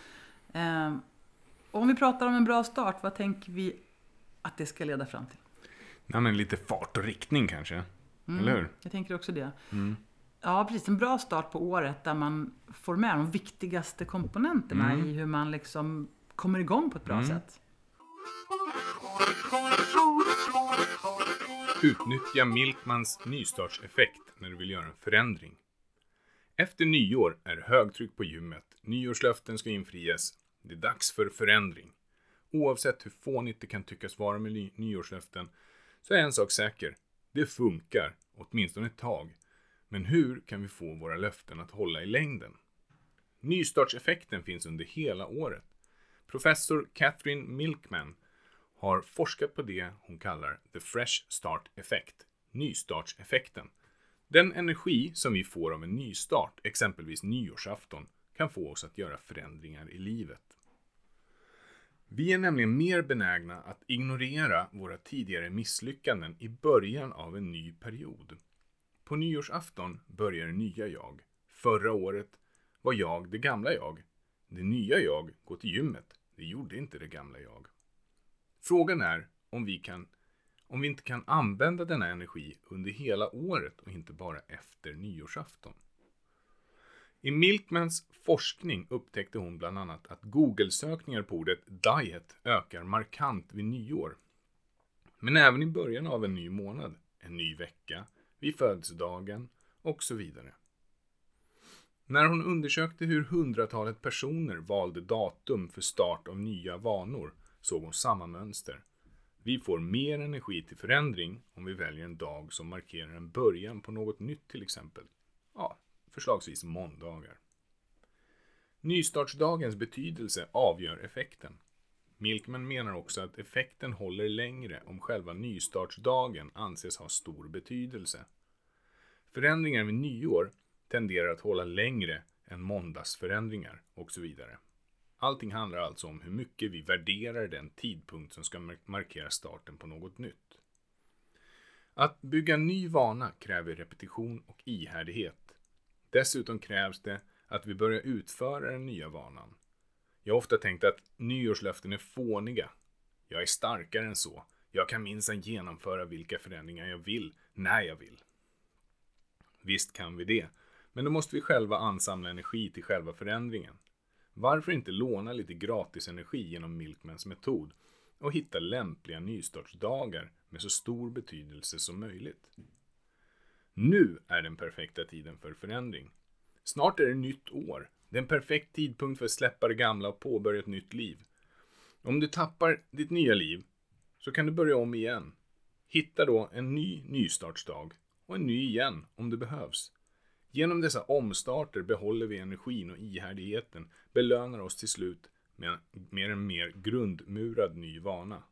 Och om vi pratar om en bra start, vad tänker vi att det ska leda fram till? Ja, men lite fart och riktning kanske. Eller hur? Jag tänker också det. Mm. Ja, precis. En bra start på året där man får med de viktigaste komponenterna Mm. i hur man liksom kommer igång på ett bra sätt. Utnyttja Milkmans nystartseffekt när du vill göra en förändring. Efter nyår är det högtryck på gymmet. Nyårslöften ska infrias. Det är dags för förändring. Oavsett hur fånigt det kan tyckas vara med ny- nyårslöften så är en sak säker. Det funkar, åtminstone ett tag. Men hur kan vi få våra löften att hålla i längden? Nystartseffekten finns under hela året. Professor Catherine Milkman har forskat på det hon kallar the fresh start effect, nystartseffekten. Den energi som vi får av en nystart, exempelvis nyårsafton, kan få oss att göra förändringar i livet. Vi är nämligen mer benägna att ignorera våra tidigare misslyckanden i början av en ny period. På nyårsafton börjar det nya jag. Förra året var jag det gamla jag. Det nya jag går till gymmet. Det gjorde inte det gamla jag. Frågan är om vi, kan, om vi inte kan använda denna energi under hela året och inte bara efter nyårsafton. I Milkmans forskning upptäckte hon bland annat att Google-sökningar på ordet diet ökar markant vid nyår. Men även i början av en ny månad, en ny vecka, vid födelsedagen och så vidare. När hon undersökte hur hundratalet personer valde datum för start av nya vanor såg hon samma mönster. Vi får mer energi till förändring om vi väljer en dag som markerar en början på något nytt till exempel. Ja, förslagsvis måndagar. Nystartsdagens betydelse avgör effekten. Milkman menar också att effekten håller längre om själva nystartsdagen anses ha stor betydelse. Förändringar vid nyår tenderar att hålla längre än måndagsförändringar och så vidare. Allting handlar alltså om hur mycket vi värderar den tidpunkt som ska markera starten på något nytt. Att bygga ny vana kräver repetition och ihärdighet. Dessutom krävs det att vi börjar utföra den nya vanan. Jag har ofta tänkt att nyårslöften är fåniga. Jag är starkare än så. Jag kan minsann genomföra vilka förändringar jag vill, när jag vill. Visst kan vi det, men då måste vi själva ansamla energi till själva förändringen. Varför inte låna lite gratis energi genom Milkmans metod och hitta lämpliga nystartsdagar med så stor betydelse som möjligt? Nu är den perfekta tiden för förändring. Snart är det nytt år. Det är en perfekt tidpunkt för att släppa det gamla och påbörja ett nytt liv. Om du tappar ditt nya liv så kan du börja om igen. Hitta då en ny nystartsdag och en ny igen om det behövs. Genom dessa omstarter behåller vi energin och ihärdigheten, belönar oss till slut med, med en mer grundmurad ny vana.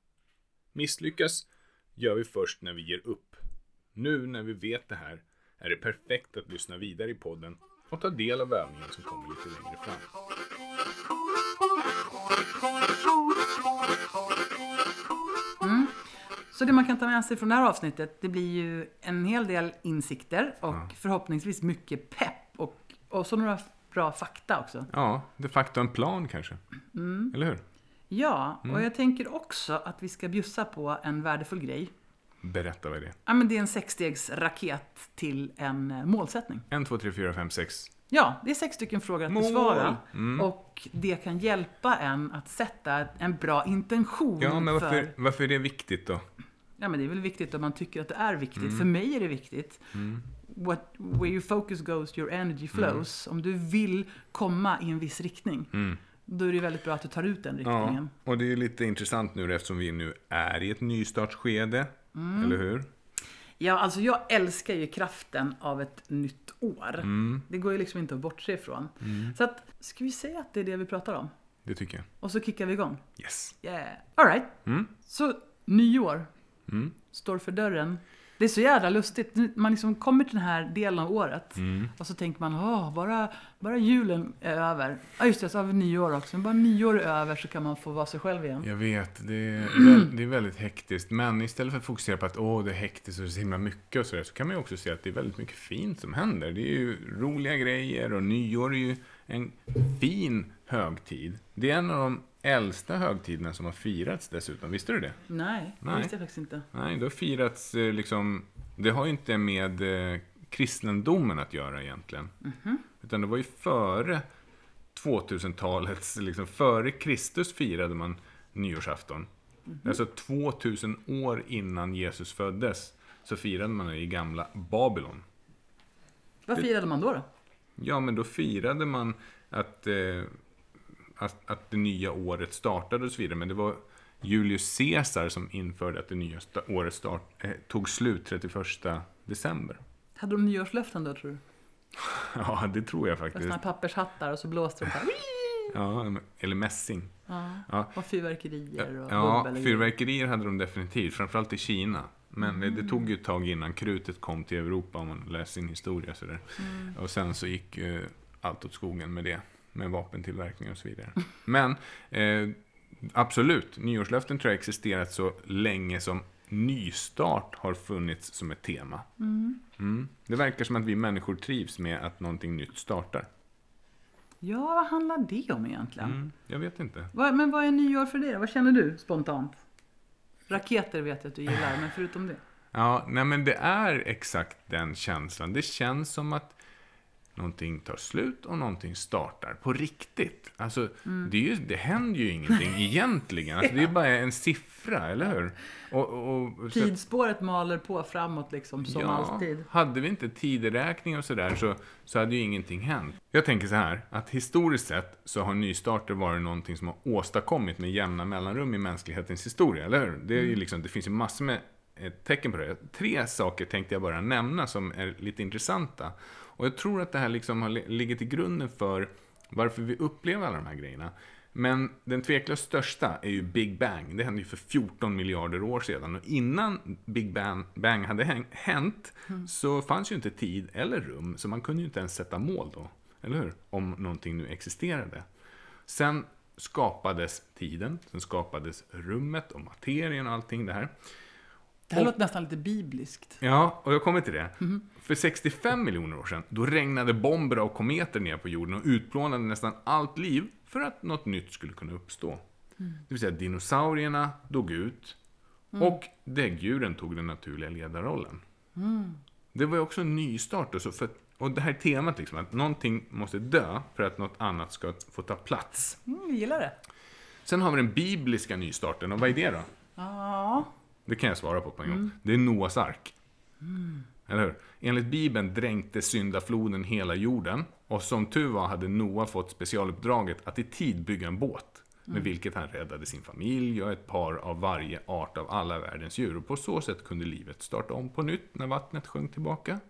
Misslyckas gör vi först när vi ger upp. Nu när vi vet det här är det perfekt att lyssna vidare i podden och ta del av övningen som kommer lite längre fram. Så det man kan ta med sig från det här avsnittet, det blir ju en hel del insikter och förhoppningsvis mycket pepp och, och så några bra fakta också. Ja, de facto en plan kanske. Eller hur? Ja, och jag tänker också att vi ska bjussa på en värdefull grej. Berätta vad är det Ja, men det är en sexstegsraket till en eh, målsättning. 1, 2, 3, 4, 5, 6. Ja, det är sex stycken frågor att Mål. besvara. Och det kan hjälpa en att sätta en bra intention. Ja, men varför, för... varför är det viktigt då? Ja, men det är väl viktigt om man tycker att det är viktigt. Mm. För mig är det viktigt. What, where your focus goes, your energy flows. Mm. Om du vill komma i en viss riktning, då är det väldigt bra att du tar ut den Ja, riktningen. och det är lite intressant nu eftersom vi nu är i ett nystartsskede. Eller hur? Ja, alltså jag älskar ju kraften av ett nytt år. Mm. Det går ju liksom inte att bortse ifrån. Så att, ska vi säga att det är det vi pratar om? Det tycker jag. Och så kickar vi igång. Yes. Yeah. All right. Mm. Så nyår står för dörren. Det är så jävla lustigt. Man liksom kommer till den här delen av året Mm. och så tänker man, åh, bara, bara julen är över. Ja, just det, så har vi nyår också. Men bara nyår är över så kan man få vara sig själv igen. Jag vet, det är, det är väldigt hektiskt. Men istället för att fokusera på att åh, det är hektiskt och det är så himla mycket och sådär, så kan man ju också se att det är väldigt mycket fint som händer. Det är ju roliga grejer och nyår är ju en fin högtid. Det är en av de äldsta högtiderna som har firats dessutom. Visste du det? Nej, det Nej. visste jag faktiskt inte. Nej, det har firats eh, liksom... Det har ju inte med eh, kristendomen att göra egentligen. Utan det var ju före 2000-talets, liksom före Kristus firade man nyårsafton. Alltså 2000 år innan Jesus föddes så firade man det i gamla Babylon. Vad firade man då? då? Ja, men då firade man att, eh, att, att det nya året startade och så vidare. Men det var Julius Caesar som införde att det nya året start, eh, tog slut 31 december. Hade de nyårslöften då, tror du? Ja, det tror jag faktiskt. här pappershattar och så blåste de. Ja, eller mässing. Ja. Ja. Och fyrverkerier och Ja, fyrverkerier hade de definitivt, framförallt i Kina. Men det, det tog ju ett tag innan krutet kom till Europa om man läser sin historia. Sådär. Och sen så gick eh, allt åt skogen med det. Med vapentillverkning och så vidare. Men eh, absolut, nyårslöften tror jag existerat så länge som nystart har funnits som ett tema. Mm. Det verkar som att vi människor trivs med att någonting nytt startar. Ja, vad handlar det om egentligen? Mm, jag vet inte. Vad, men vad är nyår för dig? Vad känner du spontant? Raketer vet jag att du gillar, men förutom det? Ja, nej men det är exakt den känslan. Det känns som att någonting tar slut och någonting startar på riktigt. Alltså, det, är ju, det händer ju ingenting egentligen. Alltså, det är bara en siffra, eller hur? Och, och, att- Tidsspåret maler på framåt liksom, som alltid. Hade vi inte tideräkning och sådär så, så hade ju ingenting hänt. Jag tänker så här, att historiskt sett så har nystarter varit någonting som har åstadkommit med jämna mellanrum i mänsklighetens historia, eller hur? Det, är ju liksom, det finns ju massor med eh, tecken på det. Tre saker tänkte jag bara nämna som är lite intressanta. Och jag tror att det här liksom har li- ligger till grunden för varför vi upplever alla de här grejerna. Men den tveklöst största är ju Big Bang. Det hände ju för 14 miljarder år sedan. Och innan Big Bang, Bang hade hänt så fanns ju inte tid eller rum. Så man kunde ju inte ens sätta mål då. Eller hur? Om någonting nu existerade. Sen skapades tiden, sen skapades rummet och materien och allting det här. Det här Och- låter nästan lite bibliskt. Ja, och jag kommer till det. För 65 miljoner år sedan, då regnade bomber och kometer ner på jorden och utplånade nästan allt liv för att något nytt skulle kunna uppstå. Det vill säga dinosaurierna dog ut och däggdjuren tog den naturliga ledarrollen. Det var ju också en nystart. Och så för och det här temat liksom, att någonting måste dö för att något annat ska få ta plats. Mm, jag gillar det. Sen har vi den bibliska nystarten, och vad är det då? Ja. Det kan jag svara på på en gång. Det är Noas ark. Eller hur? Enligt Bibeln dränkte syndafloden hela jorden. Och som tur var hade Noa fått specialuppdraget att i tid bygga en båt. Med vilket han räddade sin familj och ett par av varje art av alla världens djur. Och på så sätt kunde livet starta om på nytt när vattnet sjönk tillbaka.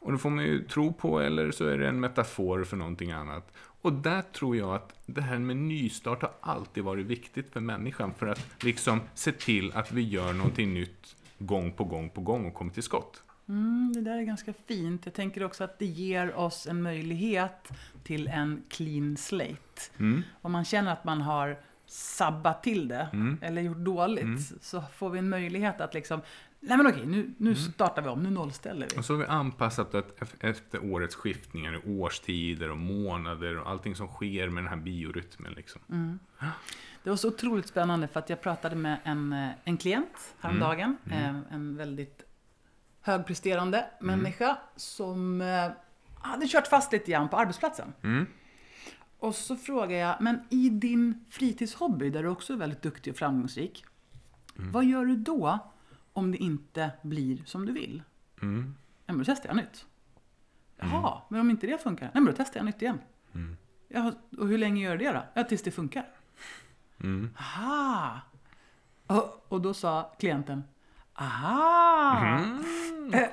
Och det får man ju tro på, eller så är det en metafor för någonting annat. Och där tror jag att det här med nystart har alltid varit viktigt för människan. För att liksom se till att vi gör någonting nytt gång på gång på gång och kommer till skott. Mm, det där är ganska fint. Jag tänker också att det ger oss en möjlighet till en clean slate. Mm. Om man känner att man har sabbat till det Mm. eller gjort dåligt så får vi en möjlighet att liksom Nej men okej, nu, nu Mm. startar vi om, nu nollställer vi. Och så har vi anpassat det ef- efter årets skiftningar, årstider och månader och allting som sker med den här biorytmen. Liksom. Det var så otroligt spännande för att jag pratade med en, eh, en klient häromdagen. Mm. eh, En väldigt högpresterande människa som eh, hade kört fast lite grann på arbetsplatsen. Mm. Och så frågar jag, men i din fritidshobby där du också är väldigt duktig och framgångsrik. Mm. Vad gör du då om det inte blir som du vill? Mm. Ja, men då testar jag nytt. Jaha, men om inte det funkar? Nej, men då testar jag nytt igen. Mm. Ja, och hur länge gör det då? Ja, tills det funkar. Mm. Aha! Och, och då sa klienten, aha! Mm. Eh,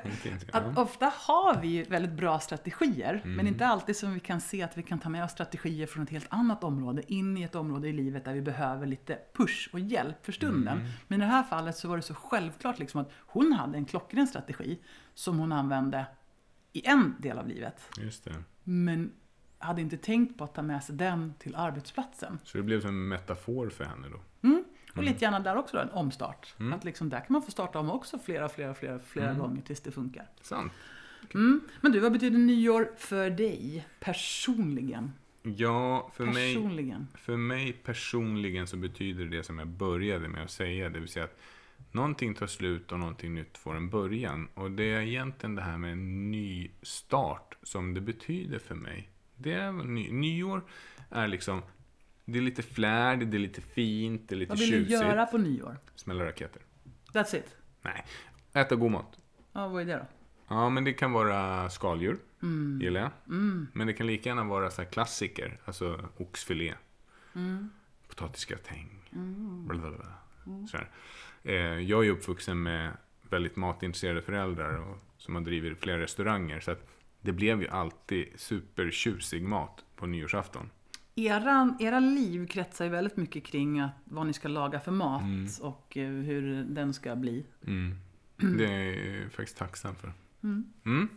Att ofta har vi ju väldigt bra strategier, men inte alltid som vi kan se att vi kan ta med oss strategier från ett helt annat område in i ett område i livet där vi behöver lite push och hjälp för stunden. Men i det här fallet så var det så självklart liksom att hon hade en klockren strategi som hon använde i en del av livet, Just det. men hade inte tänkt på att ta med sig den till arbetsplatsen. Så det blev som en metafor för henne då. Och lite gärna där också då, en omstart. Att liksom där kan man få starta om också flera, flera, flera, flera gånger tills det funkar. Sant. Mm. Men du, vad betyder nyår för dig personligen? Ja, för mig, Personligen. för mig personligen så betyder det som jag började med att säga. Det vill säga att någonting tar slut och någonting nytt får en början. Och det är egentligen det här med en ny start som det betyder för mig. Det är ny, nyår är liksom, det är lite flärd, det är lite fint, det är lite Vad vill du tjusigt. göra på nyår? Smälla raketer. That's it. Nej, äta god mat. Ja, vad är det då? Ja, men det kan vara skaldjur, gillar jag. Men det kan lika gärna vara så klassiker, alltså oxfilé, potatisgratäng, blablabla. Så här. Eh, jag är uppvuxen med väldigt matintresserade föräldrar och, som har drivit flera restauranger. Så att det blev ju alltid supertjusig mat på nyårsafton. Era, era liv kretsar ju väldigt mycket kring att, vad ni ska laga för mat Mm. och eh, hur den ska bli. Mm. Det är jag faktiskt tacksam för. Mm.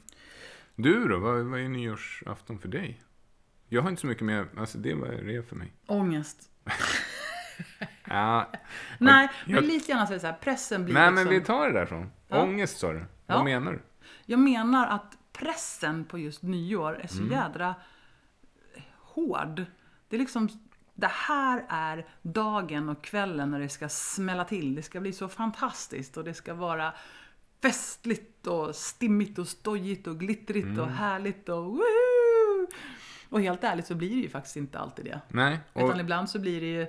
Du då, vad, vad är nyårsafton för dig? Jag har inte så mycket med, alltså det var det för mig. Ångest. Ja, Nej, jag- men lite gärna så är det så här, pressen blir Nej, liksom... men vi tar det därifrån. Ja. Ångest sa du. Ja. Vad menar du? Jag menar att pressen på just nyår är så Mm. jädra hård. Det är liksom, det här är dagen och kvällen när det ska smälla till. Det ska bli så fantastiskt och det ska vara festligt och stimmigt och stojigt och glittrigt Mm. och härligt och woohoo! Och helt ärligt så blir det ju faktiskt inte alltid det. Nej, och, Utan ibland så blir det ju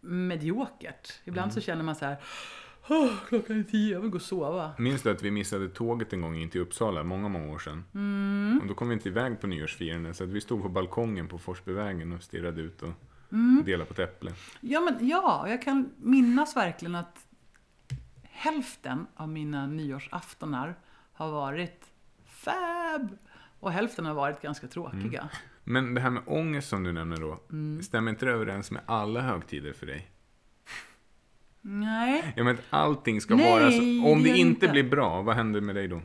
mediokert. Ibland Mm. så känner man så här, "Åh, klockan är tio, jag vill gå och sova. minns du att vi missade tåget en gång in till Uppsala, många, många år sedan? Mm. Och då kom vi inte iväg på nyårsfirande, så att vi stod på balkongen på Forsbyvägen och stirrade ut och Mm. delade på ett äpple. Ja, men ja, jag kan minnas verkligen att hälften av mina nyårsaftonar har varit fab och hälften har varit ganska tråkiga. Men det här med ångest som du nämner då, Mm. stämmer inte det överens med alla högtider för dig? Nej, Ja, men allting ska Nej, vara så. Om det det inte inte. blir bra, vad händer med dig då?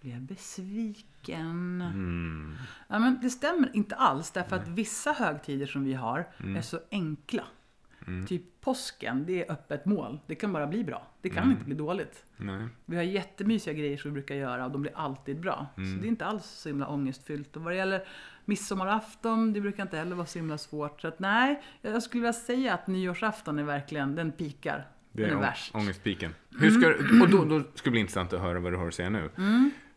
blir jag besviken? Mm. Ja, men det stämmer inte alls, därför att vissa högtider som vi har Mm. är så enkla. Typ påsken, det är öppet mål. Det kan bara bli bra. Det kan Mm. inte bli dåligt. Nej. Vi har jättemysiga grejer som vi brukar göra och de blir alltid bra. Mm. Så det är inte alls så himla ångestfyllt. Och vad det gäller midsommarafton, det brukar inte heller vara så himla svårt. Så att nej, jag skulle vilja säga att nyårsafton är verkligen, den pikar. Det Den är är ång- värst. ångestpiken. Hur ska, du- och då, då ska det bli intressant att höra vad du har att säga nu.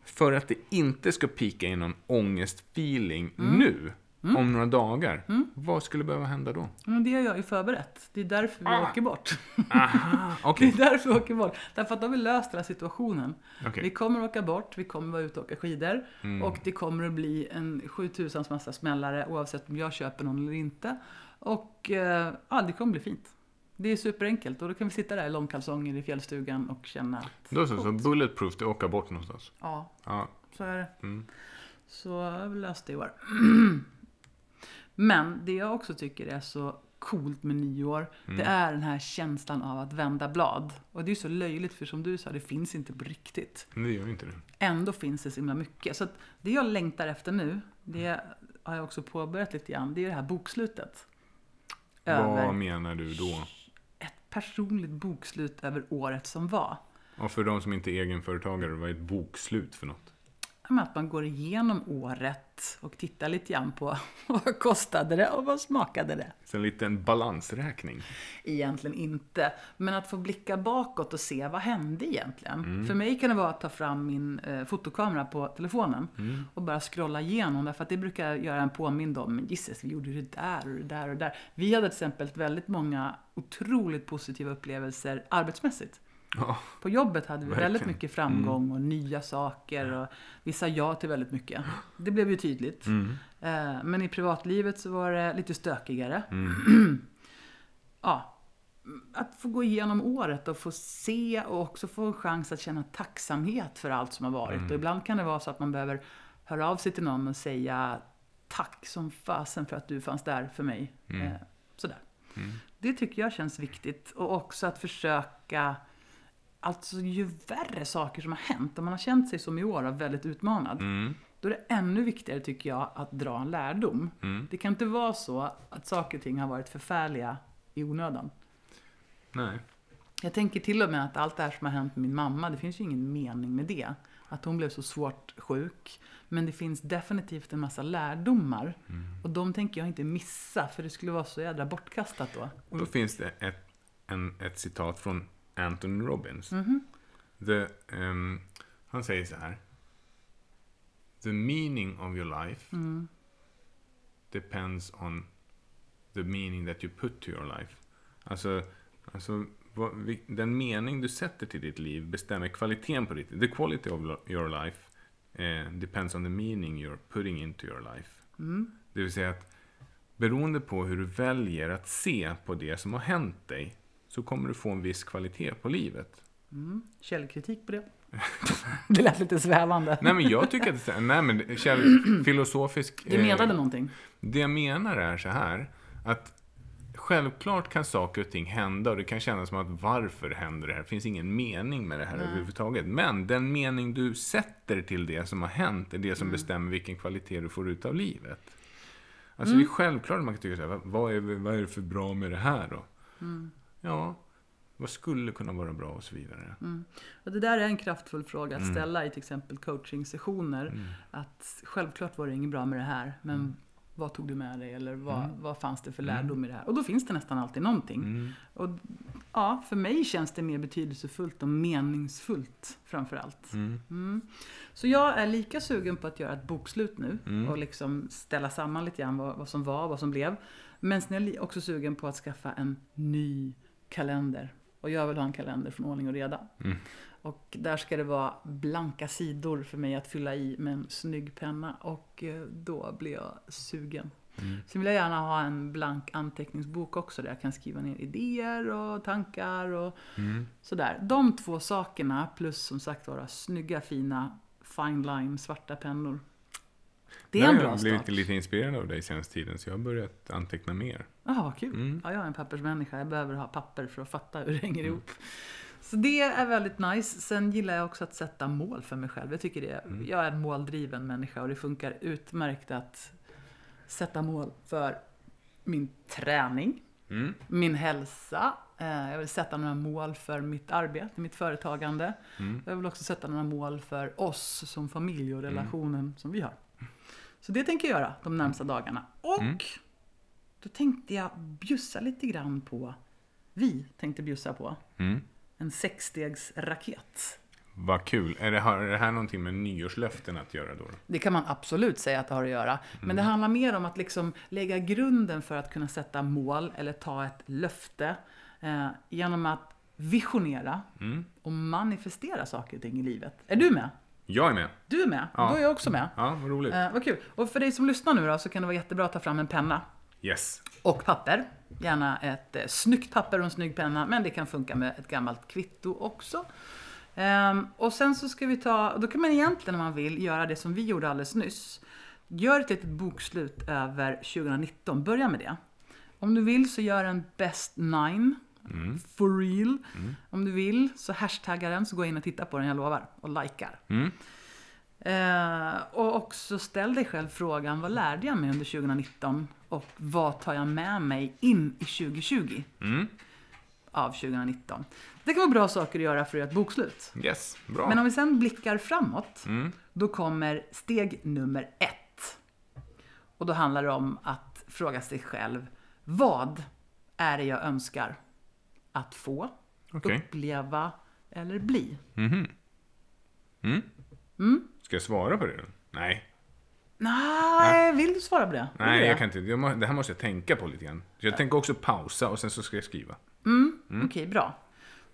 för att det inte ska pika i någon ångestfeeling nu, om några dagar, vad skulle behöva hända då? Men det har jag ju förberett. Det är därför vi Ah. åker bort. Aha, Det okej. är därför vi åker bort. Därför att då har vi löst den här situationen. Okej. Vi kommer åka bort, vi kommer vara ute och åka skidor. Mm. Och det kommer att bli en 7000 massa smällare oavsett om jag köper någon eller inte. Och eh, ja, det kommer bli fint. Det är superenkelt och då kan vi sitta där i långkalsonger i fjällstugan och känna att Då så, så bulletproof, det åka bort någonstans. ja, Ja. så är det. Mm. Så jag har vi löst det i år. Men det jag också tycker är så coolt med nyår, det är den här känslan av att vända blad. Och det är ju så löjligt för som du sa, det finns inte på riktigt. Det gör inte det. Ändå finns det så himla mycket. Så det jag längtar efter nu, det har jag också påbörjat lite grann, det är det här bokslutet. Vad Över menar du då? ett personligt bokslut över året som var. Och för de som inte är egenföretagare, vad är ett bokslut för något? Att man går igenom året och tittar lite grann på vad kostade det och vad smakade det. Så en liten balansräkning. Egentligen inte. Men att få blicka bakåt och se vad hände egentligen. För mig kan det vara att ta fram min eh, fotokamera på telefonen och bara scrolla igenom. Därför att det brukar göra en påmind om, men gisses, vi gjorde det där och det där och det där. Vi hade till exempel väldigt många otroligt positiva upplevelser arbetsmässigt. Ja. På jobbet hade vi Verkligen. väldigt mycket framgång och nya saker och vi sa ja till väldigt mycket. Det blev ju tydligt. Eh, Men i privatlivet så var det lite stökigare. ja, att få gå igenom året och få se och också få en chans att känna tacksamhet för allt som har varit. Och ibland kan det vara så att man behöver höra av sig till någon och säga tack som fasen för att du fanns där för mig. Eh, sådär. Det tycker jag känns viktigt. Och också att försöka Alltså ju värre saker som har hänt, om man har känt sig som i år väldigt utmanad, Mm. då är det ännu viktigare tycker jag att dra en lärdom. Mm. Det kan inte vara så att saker och ting har varit förfärliga i onödan. Nej. Jag tänker till och med att allt det här som har hänt med min mamma, det finns ju ingen mening med det. Att hon blev så svårt sjuk. Men det finns definitivt en massa lärdomar. Och de tänker jag inte missa, för det skulle vara så jädra bortkastat då. Och då finns det ett, en, ett citat från Anthony Robbins. Mhm. The, ehm, han säger så här. The meaning of your life Mm. depends on the meaning that you put to your life. Alltså, alltså vad, vi- den mening du sätter till ditt liv bestämmer kvaliteten på ditt The quality of your life eh, depends on the meaning you're putting into your life. Mm. Det vill säga att beroende på hur du väljer att se på det som har hänt dig så kommer du få en viss kvalitet på livet. Källkritik på det. det lät lite svävande. Nej men jag tycker att det är nej, men käll, filosofisk... Du eh, menade någonting? Det jag menar är så här, att självklart kan saker och ting hända och det kan kännas som att varför händer det här? Det finns ingen mening med det här överhuvudtaget. Men den mening du sätter till det som har hänt är det som bestämmer vilken kvalitet du får ut av livet. Alltså det är självklart att man kan tycka så här, vad- är, vad är det för bra med det här då? Ja, vad skulle kunna vara bra och så vidare. Och det där är en kraftfull fråga att ställa i till exempel coachingsessioner. Att självklart var det inget bra med det här, men vad tog du med dig? Eller vad, vad fanns det för lärdom i det här? Och då finns det nästan alltid någonting. Och ja, för mig känns det mer betydelsefullt och meningsfullt framför allt. Mm. Så jag är lika sugen på att göra ett bokslut nu och liksom ställa samman lite grann vad, vad som var vad som blev. Men sen är jag också sugen på att skaffa en ny kalender. Och jag vill ha en kalender från ordning och reda. Och där ska det vara blanka sidor för mig att fylla i med en snygg penna. Och eh, då blir jag sugen. Sen vill jag gärna ha en blank anteckningsbok också där jag kan skriva ner idéer och tankar och sådär. De två sakerna plus som sagt vara snygga fina fine line svarta pennor. Det är en Jag bra har blivit start. lite inspirerad av dig senaste tiden så jag har börjat anteckna mer. Jaha, vad kul. Mm. Ja, jag är en pappersmänniska. Jag behöver ha papper för att fatta hur det hänger ihop. Så det är väldigt nice. Sen gillar jag också att sätta mål för mig själv. Jag, tycker det, jag är en måldriven människa och det funkar utmärkt att sätta mål för min träning, Mm. min hälsa. Eh, Jag vill sätta några mål för mitt arbete, mitt företagande. Jag vill också sätta några mål för oss som familj och relationen som vi har. Så det tänker jag göra de närmsta dagarna. Och då tänkte jag bjussa lite grann på, vi tänkte bjussa på, Mm. en sexstegsraket. Vad kul. Är det, har det här någonting med nyårslöften att göra då? Det kan man absolut säga att det har att göra. Men det handlar mer om att liksom lägga grunden för att kunna sätta mål eller ta ett löfte eh, genom att visionera och manifestera saker och ting i livet. Är du med? Jag är med. Du är med? Ja. Då är jag också med. Ja, vad roligt. Eh, vad kul. Och för dig som lyssnar nu då så kan det vara jättebra att ta fram en penna Yes. och papper. Gärna ett eh, snyggt papper och en snygg penna, men det kan funka med ett gammalt kvitto också. Ehm, och sen så ska vi ta, då kan man egentligen om man vill göra det som vi gjorde alldeles nyss. Gör ett litet bokslut över 2019, börja med det. Om du vill så gör en best nine, for real. Om du vill så hashtagga den så gå in och titta på den, jag lovar. Och likar. Mm. Eh, och också ställ dig själv frågan, vad lärde jag mig under 2019? Och vad tar jag med mig in i 2020? Mm. Av 2019. Det kan vara bra saker att göra för att göra ett bokslut. Yes, bra. Men om vi sen blickar framåt, Mm. då kommer steg nummer ett. Och då handlar det om att fråga sig själv, vad är det jag önskar att få, Okej. uppleva eller bli? Mhm. Mm. Mm. Ska jag svara på det? Nej. Nej, vill du svara på det? Vill Nej, det? jag kan inte. Det här måste jag tänka på lite grann. Jag tänker också pausa och sen så ska jag skriva. Okej, bra.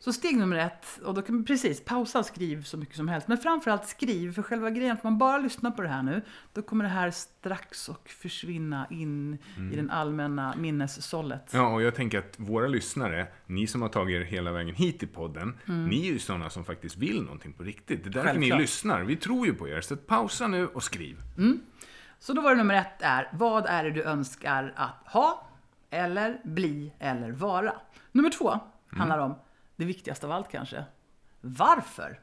Så steg nummer ett, och då kan man precis pausa och skriv så mycket som helst. Men framförallt skriv, för själva grejen att man bara lyssnar på det här nu, då kommer det här strax och försvinna in i den allmänna minnessållet. Ja, och jag tänker att våra lyssnare, ni som har tagit er hela vägen hit i podden, ni är ju sådana som faktiskt vill någonting på riktigt. Det är därför ni lyssnar. Vi tror ju på er. Så pausa nu och skriv. Så då var det nummer ett är, vad är det du önskar att ha, eller bli, eller vara? Nummer två handlar om det viktigaste av allt kanske. Varför?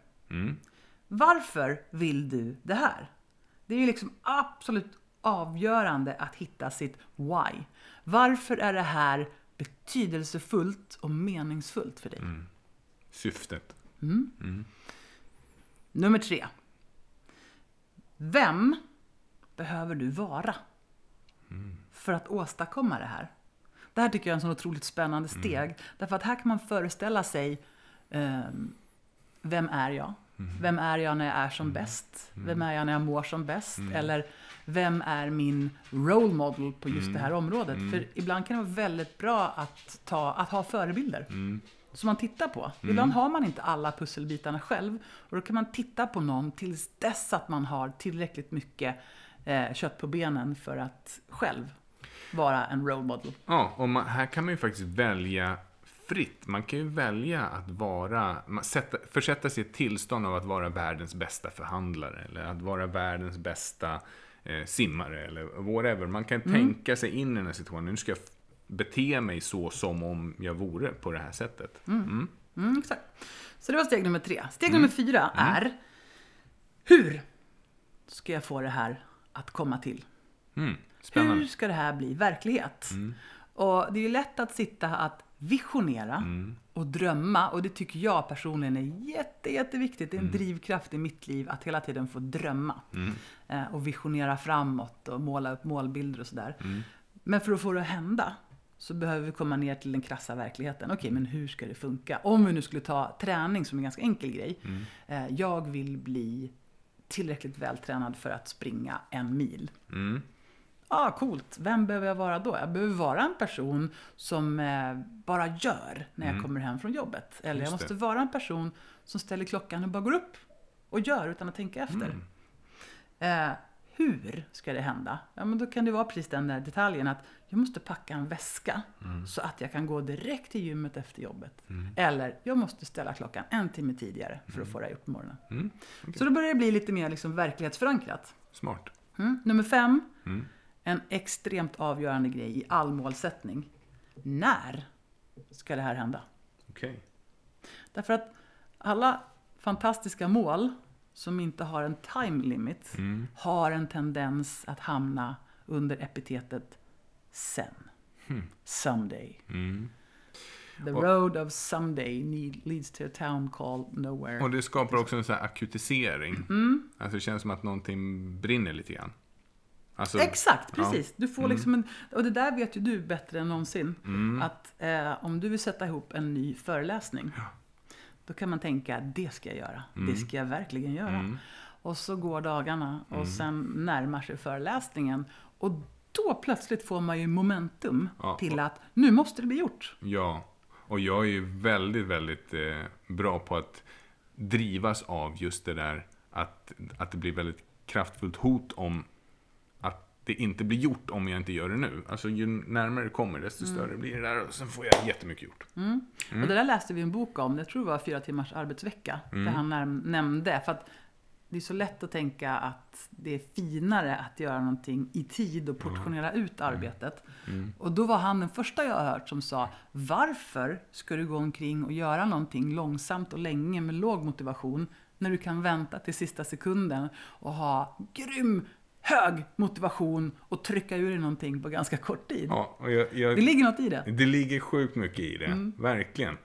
Varför vill du det här? Det är ju liksom absolut avgörande att hitta sitt why. Varför är det här betydelsefullt och meningsfullt för dig? Syftet. Nummer tre. Vem behöver du vara för att åstadkomma det här? Det här tycker jag är en sån otroligt spännande steg. Därför att här kan man föreställa sig ehm, vem är jag? Vem är jag när jag är som bäst? Vem är jag när jag mår som bäst? Eller vem är min role model på just det här området? För ibland kan det vara väldigt bra att, ta, att ha förebilder som man tittar på. Ibland har man inte alla pusselbitarna själv. Och då kan man titta på någon tills dess att man har tillräckligt mycket eh, kött på benen för att själv vara en role model. Ja, och man, här kan man ju faktiskt välja fritt. Man kan ju välja att vara, sätta, försätta sig i ett tillstånd av att vara världens bästa förhandlare. Eller att vara världens bästa eh, simmare. Eller whatever. Man kan tänka sig in i den här situationen. Nu ska jag bete mig så som om jag vore på det här sättet. Mm. Mm, exakt. Så det var steg nummer tre. Steg nummer fyra är hur ska jag få det här att komma till? Mm. Spännande. Hur ska det här bli verklighet? Och det är ju lätt att sitta att visionera och drömma. Och det tycker jag personligen är jätte, jätteviktigt. Det är en drivkraft i mitt liv att hela tiden få drömma. Eh, och visionera framåt och måla upp målbilder och sådär. Men för att få det att hända så behöver vi komma ner till den krassa verkligheten. Okej, men hur ska det funka? Om vi nu skulle ta träning som en ganska enkel grej. Eh, jag vill bli tillräckligt vältränad för att springa en mil. Mm. Ah, coolt. Vem behöver jag vara då? Jag behöver vara en person som eh, bara gör när jag kommer hem från jobbet. Eller jag måste det. vara en person som ställer klockan och bara går upp och gör utan att tänka efter. Eh, hur ska det hända? Ja, men då kan det vara precis den där detaljen att jag måste packa en väska så att jag kan gå direkt till gymmet efter jobbet. Eller jag måste ställa klockan en timme tidigare för att få det här gjort på morgonen. Mm. Så då börjar det bli lite mer liksom verklighetsförankrat. Smart. Mm. Nummer fem. En extremt avgörande grej i all målsättning. När ska det här hända? Okej. Därför att alla fantastiska mål som inte har en time limit Mm. har en tendens att hamna under epitetet sen. Someday. Mm. The road of someday need, leads to a town called nowhere. Och det skapar också en sån här akutisering. Mm. Alltså det känns som att någonting brinner lite grann. Alltså, Exakt, ja. precis. Du får liksom en, och det där vet ju du bättre än någonsin. Mm. Att eh, om du vill sätta ihop en ny föreläsning. Då kan man tänka, det ska jag göra. Mm. Det ska jag verkligen göra. Och så går dagarna och Mm. sen närmar sig föreläsningen. Och då plötsligt får man ju momentum Ja, till att nu måste det bli gjort. Ja, och jag är ju väldigt, väldigt eh, bra på att drivas av just det där att, att det blir väldigt kraftfullt hot om det inte blir gjort om jag inte gör det nu. Alltså ju närmare det kommer desto större blir det där och sen får jag jättemycket gjort. Och det där läste vi en bok om, jag tror det var fyra timmars arbetsvecka, där han nämnde, för att det är så lätt att tänka att det är finare att göra någonting i tid och portionera ut arbetet. Och då var han den första jag har hört som sa, varför ska du gå omkring och göra någonting långsamt och länge med låg motivation, när du kan vänta till sista sekunden och ha grym hög motivation och trycka ur dig någonting på ganska kort tid. Ja, och jag, jag, Det ligger något i det. det ligger sjukt mycket i det, verkligen.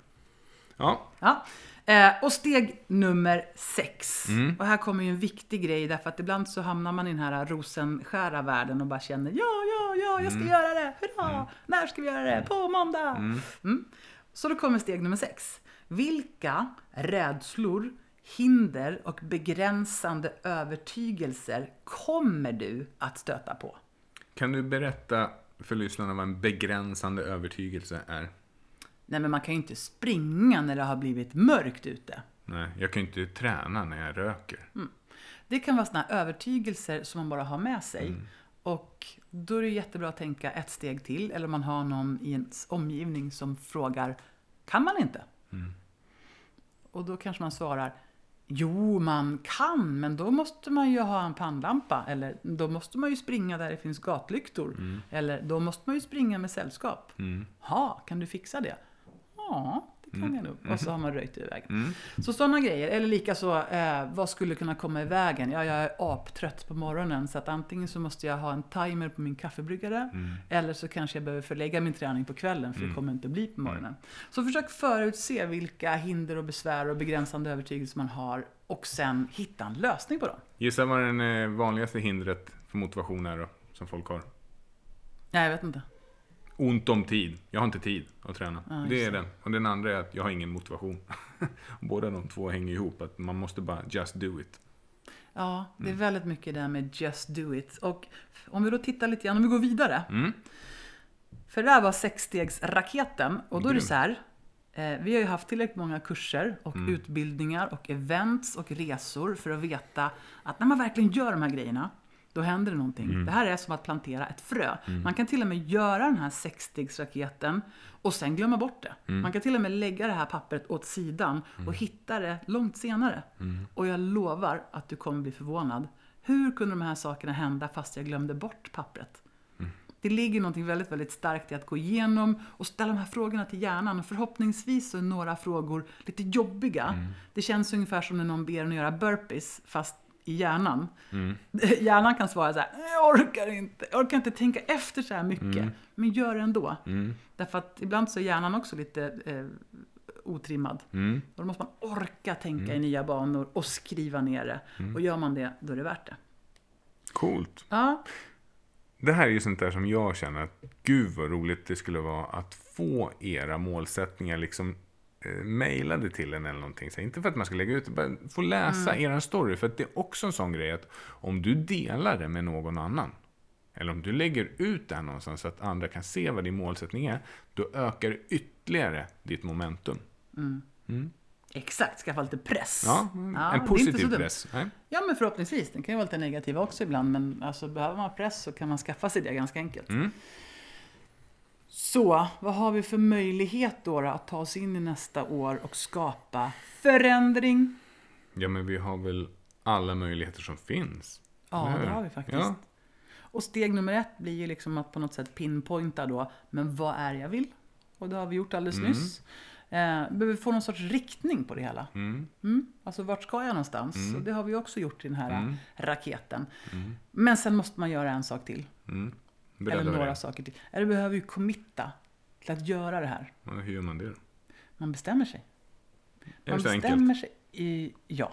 Ja, Ja. Eh, och steg nummer sex. Mm. Och här kommer ju en viktig grej därför att ibland så hamnar man i den här rosenskära världen och bara känner ja, ja, ja, jag ska Mm. göra det, hurra! När ska vi göra det? På måndag! Mm. Så då kommer steg nummer sex. Vilka rädslor, hinder och begränsande övertygelser kommer du att stöta på? kan du berätta för lyssnarna vad en begränsande övertygelse är? Nej, men man kan ju inte springa när det har blivit mörkt ute. Nej, jag kan ju inte träna när jag röker. Det kan vara här övertygelser som man bara har med sig. Och då är det jättebra att tänka ett steg till. Eller om man har någon i ens omgivning som frågar, kan man inte? Och då kanske man svarar, jo man kan, men då måste man ju ha en pannlampa. Eller då måste man ju springa där det finns gatlyktor. Eller då måste man ju springa med sällskap. Ja, kan du fixa det? Ja, det kan jag nog. Och så har man röjt ur vägen. Så sådana grejer. Eller likaså, eh, vad skulle kunna komma i vägen? Ja, jag är aptrött på morgonen. Så att antingen så måste jag ha en timer på min kaffebryggare. Eller så kanske jag behöver förlägga min träning på kvällen. För det kommer inte bli på morgonen. Så försök förutse vilka hinder och besvär och begränsande övertygelser man har. Och sen hitta en lösning på dem. Gissa vad den eh, vanligaste hindret för motivation är då, som folk har? Nej, jag vet inte. Ont om tid. Jag har inte tid att träna. Ja, det är den. Och den andra är att jag har ingen motivation. Båda de två hänger ihop. Att man måste bara just do it. Ja, det är Mm. väldigt mycket det här med just do it. Och om vi då tittar lite grann, om vi går vidare. Mm. För det här var sexstegsraketen. Och då är det Grymt. så här. Eh, vi har ju haft tillräckligt många kurser och Mm. utbildningar och events och resor för att veta att när man verkligen gör de här grejerna, då händer det någonting. Mm. Det här är som att plantera ett frö. Man kan till och med göra den här sexstegsraketen och sen glömma bort det. Mm. Man kan till och med lägga det här pappret åt sidan och hitta det långt senare. Mm. Och jag lovar att du kommer bli förvånad. Hur kunde de här sakerna hända fast jag glömde bort pappret? Det ligger något väldigt, väldigt starkt i att gå igenom och ställa de här frågorna till hjärnan. Och förhoppningsvis så är några frågor lite jobbiga. Det känns ungefär som när någon ber en att göra burpees, fast i hjärnan. Hjärnan kan svara så här, jag orkar inte, jag orkar inte tänka efter så här mycket. Men gör det ändå. Därför att ibland så är hjärnan också lite eh, otrimmad. Mm. Och då måste man orka tänka i nya banor och skriva ner det. Och gör man det, då är det värt det. Coolt. Ja, Det här är ju sånt där som jag känner att gud vad roligt det skulle vara att få era målsättningar liksom mejlade till en eller någonting. Så inte för att man ska lägga ut det, bara få läsa Mm. er story. För att det är också en sån grej att om du delar det med någon annan. Eller om du lägger ut det här någonstans så att andra kan se vad din målsättning är. Då ökar ytterligare ditt momentum. exakt. Skaffa lite press. Ja, är en positiv press. Nej? Ja, men förhoppningsvis. Den kan ju vara lite negativ också ibland. Men alltså, behöver man press så kan man skaffa sig det ganska enkelt. Mm. Så, vad har vi för möjlighet då, då att ta oss in i nästa år och skapa förändring? Ja, men vi har väl alla möjligheter som finns. Ja, det har vi faktiskt. Ja. Och steg nummer ett blir ju liksom att på något sätt pinpointa då, men vad är jag vill? Och det har vi gjort alldeles nyss. Eh, behöver få någon sorts riktning på det hela. Mm. Mm. Alltså vart ska jag någonstans? Och det har vi också gjort i den här Mm. raketen. Men sen måste man göra en sak till. Mm. eller Berätta vad några det saker till. Eller du behöver ju committa till att göra det här. Ja, Hur gör man det då? Man bestämmer sig. Är Man det så bestämmer enkelt? sig i ja.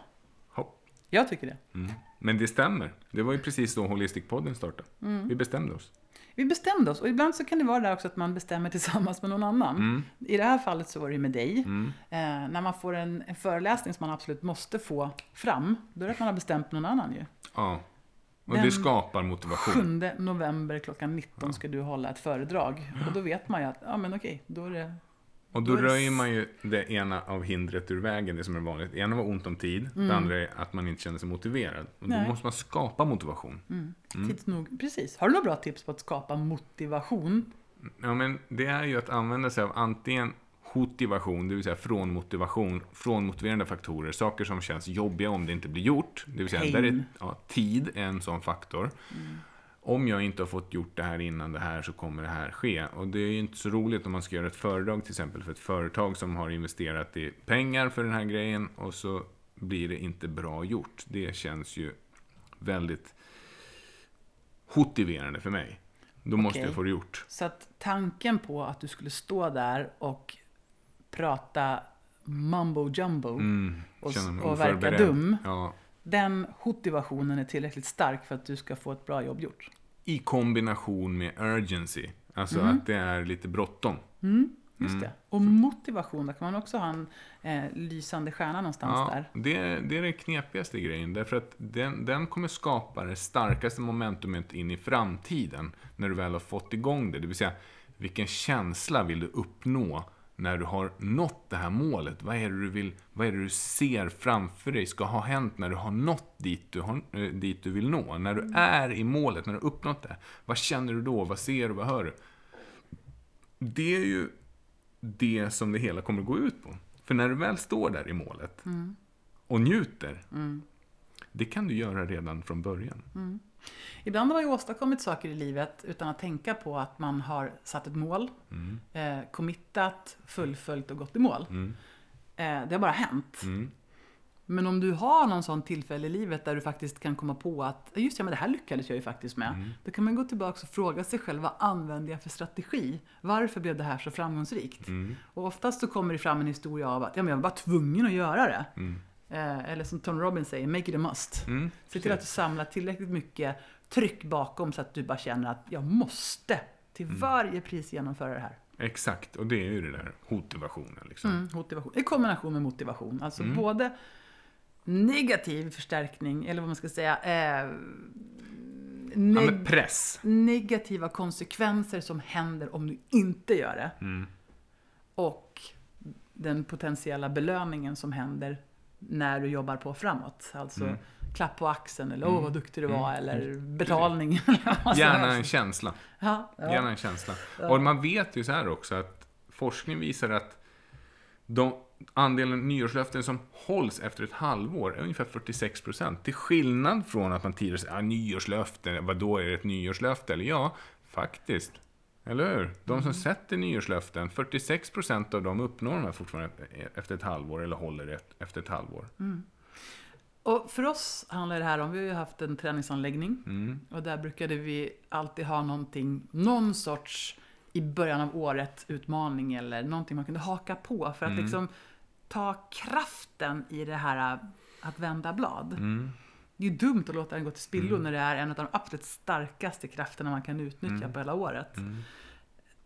Hopp. Jag tycker det. Mm. Men det stämmer. Det var ju precis så Holistic-podden startade. Mm. Vi bestämde oss. Vi bestämde oss och ibland så kan det vara där också att man bestämmer tillsammans med någon annan. Mm. I det här fallet så var det ju med dig. Eh, när man får en, en föreläsning som man absolut måste få fram, då är det att man har bestämt någon annan ju. Ja. Och det skapar motivation. 7 november klockan 19 ska du hålla ett föredrag. Och då vet man ju att, ja men okej, då är det... Och Då då det röjer s- man ju det ena av hindret ur vägen, det som är vanligt. Det ena var ont om tid, det andra är att man inte känner sig motiverad. Och då Nej. måste man skapa motivation. Tids nog, precis. Har du några bra tips på att skapa motivation? Ja, men det är ju att använda sig av antingen motivation, det vill säga från motivation, från motiverande faktorer, saker som känns jobbiga om det inte blir gjort. Det vill säga, Pain. där är, ja, tid är en sån faktor. Om jag inte har fått gjort det här innan det här så kommer det här ske. Och det är ju inte så roligt om man ska göra ett föredrag till exempel för ett företag som har investerat i pengar för den här grejen och så blir det inte bra gjort. Det känns ju väldigt motiverande för mig. Då måste Okej. jag få det gjort. Så att tanken på att du skulle stå där och prata mumbo jumbo Mm, och, och verka dum. Ja, Den motivationen är tillräckligt stark för att du ska få ett bra jobb gjort. I kombination med urgency. Alltså Mm. att det är lite bråttom. Just Mm. det. Och motivation, där kan man också ha en eh, lysande stjärna någonstans Ja, där. det, är- det är den knepigaste grejen. Därför att den, den kommer skapa det starkaste momentumet in i framtiden. När du väl har fått igång det. Det vill säga, vilken känsla vill du uppnå när du har nått det här målet? Vad är det du, vill, vad är du ser framför dig ska ha hänt när du har nått dit du, har, eh, dit du vill nå? När du är i målet, när du har uppnått det. Vad känner du då? Vad ser du? Vad hör du? Det är ju det som det hela kommer gå ut på. För när du väl står där i målet och njuter, det kan du göra redan från början. Ibland har man ju åstadkommit saker i livet utan att tänka på att man har satt ett mål, Mm. eh, committat, fullföljt och gått i mål. Eh, det har bara hänt. Mm. Men om du har någon sån tillfälle i livet där du faktiskt kan komma på att just ja, men det här lyckades jag ju faktiskt med. Mm. Då kan man gå tillbaka och fråga sig själv vad använde jag för strategi? Varför blev det här så framgångsrikt? Mm. Och oftast så kommer det fram en historia av att ja, men jag var bara tvungen att göra det. Eh, eller som Tony Robbins säger, make it a must. Mm, Se till att du samlar tillräckligt mycket tryck bakom så att du bara känner att jag måste till Mm. varje pris genomföra det här. Exakt, och det är ju det där motivationen. Liksom. Mm, motivation. I kombination med motivation. Alltså Mm. både negativ förstärkning, eller vad man ska säga, eh, Ja, neg- men press. negativa konsekvenser som händer om du inte gör det. Mm. Och den potentiella belöningen som händer när du jobbar på framåt. Alltså Mm. klapp på axeln eller åh vad duktig du var Mm. eller betalning. Gärna en känsla. Ja, ja. Gärna en känsla. Och man vet ju så här också att forskning visar att de, andelen nyårslöften som hålls efter ett halvår är ungefär 46 procent. Till skillnad från att man tidigare säger ah, nyårslöften, vad då är det ett nyårslöfte? Eller ja, faktiskt. Eller hur? De som sätter nyårslöften, 46 procent av dem uppnår de här fortfarande efter ett halvår eller håller det efter ett halvår. Och för oss handlar det här om, vi har ju haft en träningsanläggning Mm. och där brukade vi alltid ha någonting, någon sorts i början av året utmaning eller någonting man kunde haka på för att Mm. liksom ta kraften i det här att vända blad. Mm. Det är dumt att låta den gå till spillo när det är en av de absolut starkaste krafterna man kan utnyttja Mm. på hela året. Mm.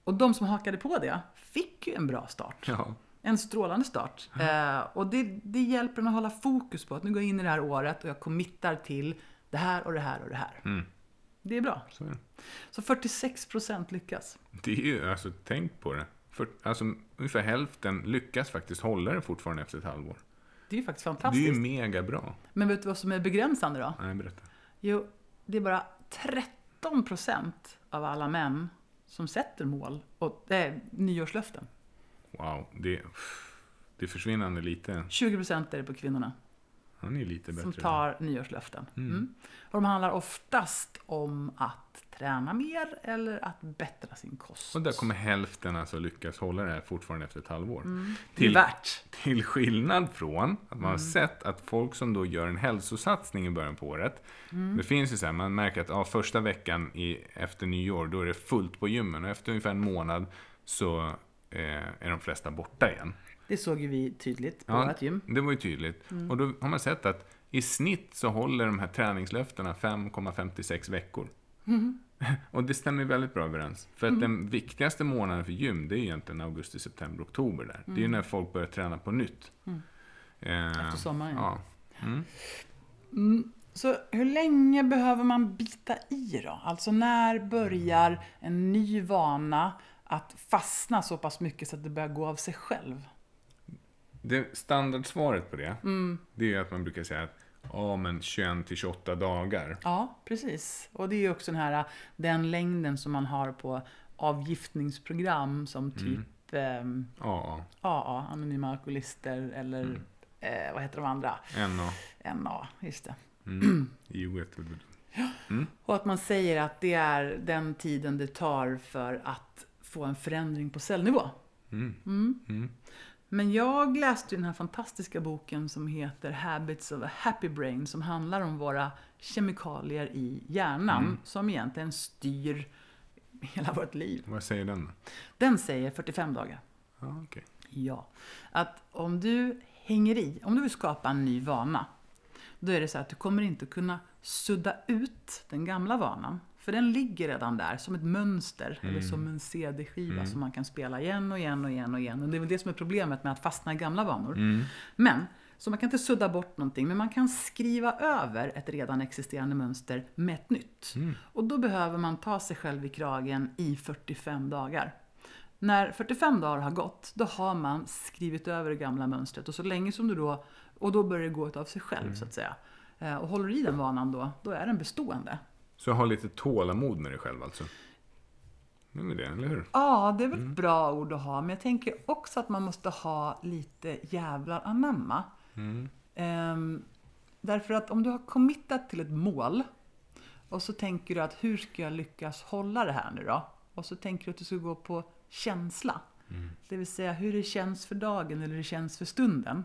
Och de som hakade på det fick ju en bra start. Ja. En strålande start. Eh, och det, det hjälper en att hålla fokus på att nu går jag in i det här året och jag committar till det här och det här och det här. Mm. Det är bra. Så är. Så 46% lyckas. Det är ju, alltså tänk på det. För, alltså, ungefär hälften lyckas faktiskt hålla det fortfarande efter ett halvår. Det är ju faktiskt Det är fantastiskt. ju mega bra. Men vet du vad som är begränsande då? Nej, berätta. Jo, det är bara 13% av alla män som sätter mål och det är nyårslöften. Wow, det, det är försvinnande lite. 20% är det på kvinnorna Han är lite bättre. som tar nyårslöften. Mm. Och de handlar oftast om att träna mer eller att bättra sin kost. Och där kommer hälften alltså lyckas hålla det här fortfarande efter ett halvår. Är Till, värt. till skillnad från att man Mm. har sett att folk som då gör en hälsosatsning i början på året. Mm. Det finns ju så här, man märker att ja, första veckan i, efter nyår, då är det fullt på gymmen. Och efter ungefär en månad så eh, är de flesta borta igen. Det såg ju vi tydligt på Ja, vårt gym. Det var ju tydligt. Mm. Och då har man sett att i snitt så håller de här träningslöftena 5,56 veckor. Och det stämmer väldigt bra överens. För Mm. att den viktigaste månaden för gym, det är egentligen augusti, september, oktober där. Det är ju när folk börjar träna på nytt. Eh, Mm. Efter sommaren, ja. Ja. Mm. Så hur länge behöver man bita i då? Alltså när börjar en ny vana att fastna så pass mycket så att det börjar gå av sig själv? Det standardsvaret på det, Mm. det är att man brukar säga att ja, men 21 till 28 dagar. Ja, precis. Och det är ju också den här den längden som man har på avgiftningsprogram som typ ehm, Ja, AA, Anonyma Alkoholister eller eh, vad heter de andra? och NA, just det. mm, ett- Och att man säger att det är den tiden det tar för att få en förändring på cellnivå. mm, Mm. Men jag läste den här fantastiska boken som heter Habits of a Happy Brain som handlar om våra kemikalier i hjärnan Mm. som egentligen styr hela vårt liv. Vad säger den? Den säger 45 dagar. Ja, okej. Ja. Att om du hänger i, om du vill skapa en ny vana, då är det så att du kommer inte kunna sudda ut den gamla vanan. För den ligger redan där som ett mönster, eller som en CD-skiva som man kan spela igen och igen och igen och igen. Och det är väl det som är problemet med att fastna i gamla vanor. Mm. Men, så man kan inte sudda bort någonting, men man kan skriva över ett redan existerande mönster med ett nytt. Och då behöver man ta sig själv i kragen i 45 dagar. När 45 dagar har gått, då har man skrivit över det gamla mönstret. Och så länge som du då, och då börjar det gå av sig själv så att säga. Eh, Och håller du i den vanan då, då är den bestående. Så ha lite tålamod med dig själv alltså. Väl det, eller hur? Ja, det är väl ett bra ord att ha. Men jag tänker också att man måste ha lite jävlar anamma. Ehm, därför att om du har committat till ett mål och så tänker du att hur ska jag lyckas hålla det här nu då? Och så tänker du att du ska gå på känsla. Det vill säga hur det känns för dagen eller hur det känns för stunden.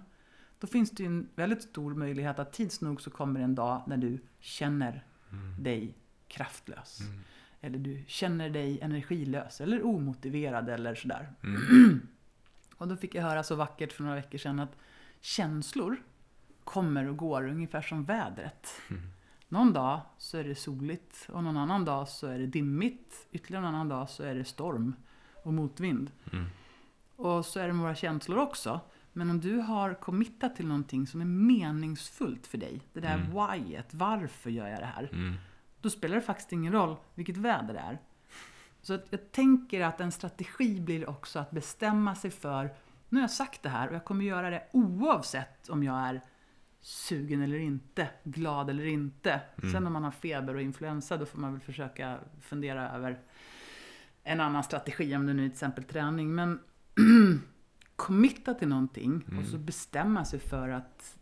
Då finns det ju en väldigt stor möjlighet att tids nog så kommer en dag när du känner dig kraftlös. Eller du känner dig energilös eller omotiverad eller sådär. Och då fick jag höra så vackert för några veckor sedan att känslor kommer och går ungefär som vädret. Någon dag så är det soligt och någon annan dag så är det dimmigt. Ytterligare en annan dag så är det storm och motvind. Och så är det med våra känslor också. Men om du har committat till någonting som är meningsfullt för dig, det där whyet, varför gör jag det här? Mm. Då spelar det faktiskt ingen roll vilket väder det är. Så jag tänker att en strategi blir också att bestämma sig för, nu har jag sagt det här och jag kommer göra det oavsett om jag är sugen eller inte, glad eller inte. Sen om man har feber och influensa då får man väl försöka fundera över en annan strategi, om det nu är till exempel träning. Men committa till någonting och så bestämma sig för att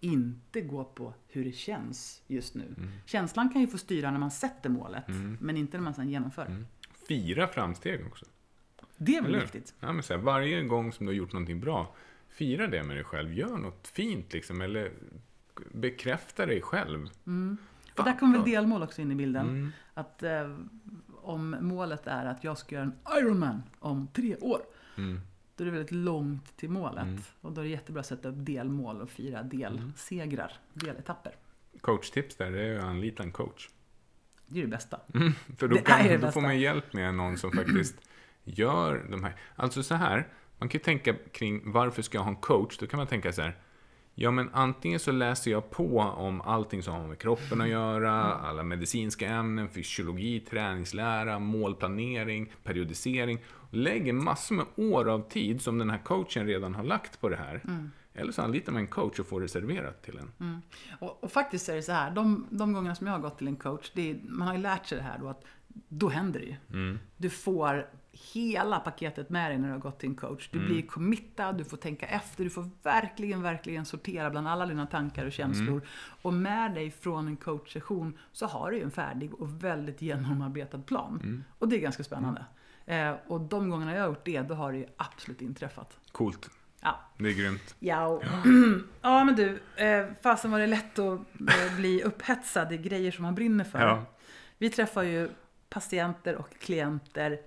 inte gå på hur det känns just nu. Känslan kan ju få styra när man sätter målet, men inte när man sedan genomför. Fira framsteg också. Det är väl Eller viktigt. Ja, men så här, varje gång som du har gjort någonting bra, fira det med dig själv. Gör något fint liksom, eller bekräfta dig själv. Och där kommer väl delmål också in i bilden. Mm. Att eh, om målet är att jag ska göra en Ironman om tre år, Mm. Då är det väldigt långt till målet. Och då är det jättebra att sätta upp delmål och fira delsegrar, deletapper. Coachtips där, det är att anlita en coach. Det är det bästa. För då, Det är det kan, då bästa. får man hjälp med någon som faktiskt gör de här. Alltså så här, man kan ju tänka kring varför ska jag ha en coach? Då kan man tänka så här. Ja, men antingen så läser jag på om allting som har med kroppen att göra, alla medicinska ämnen, fysiologi, träningslära, målplanering, periodisering. Lägger massor med år av tid som den här coachen redan har lagt på det här. Eller så anlitar man en coach och får det serverat till en. Och, och faktiskt är det så här, de, de gångerna som jag har gått till en coach, är, man har ju lärt sig det här då att då händer det ju. Du får hela paketet med dig när du har gått till en coach. Du blir committad, du får tänka efter, du får verkligen, verkligen sortera bland alla dina tankar och känslor. Och med dig från en coachsession så har du ju en färdig och väldigt genomarbetad plan. Och det är ganska spännande. Eh, och de gångerna jag har gjort det, då har det ju absolut inträffat. Coolt. Ja, Det är grymt. Ja, ja men du, eh, fasen var det lätt att eh, bli upphetsad i grejer som man brinner för. Ja. Vi träffar ju patienter och klienter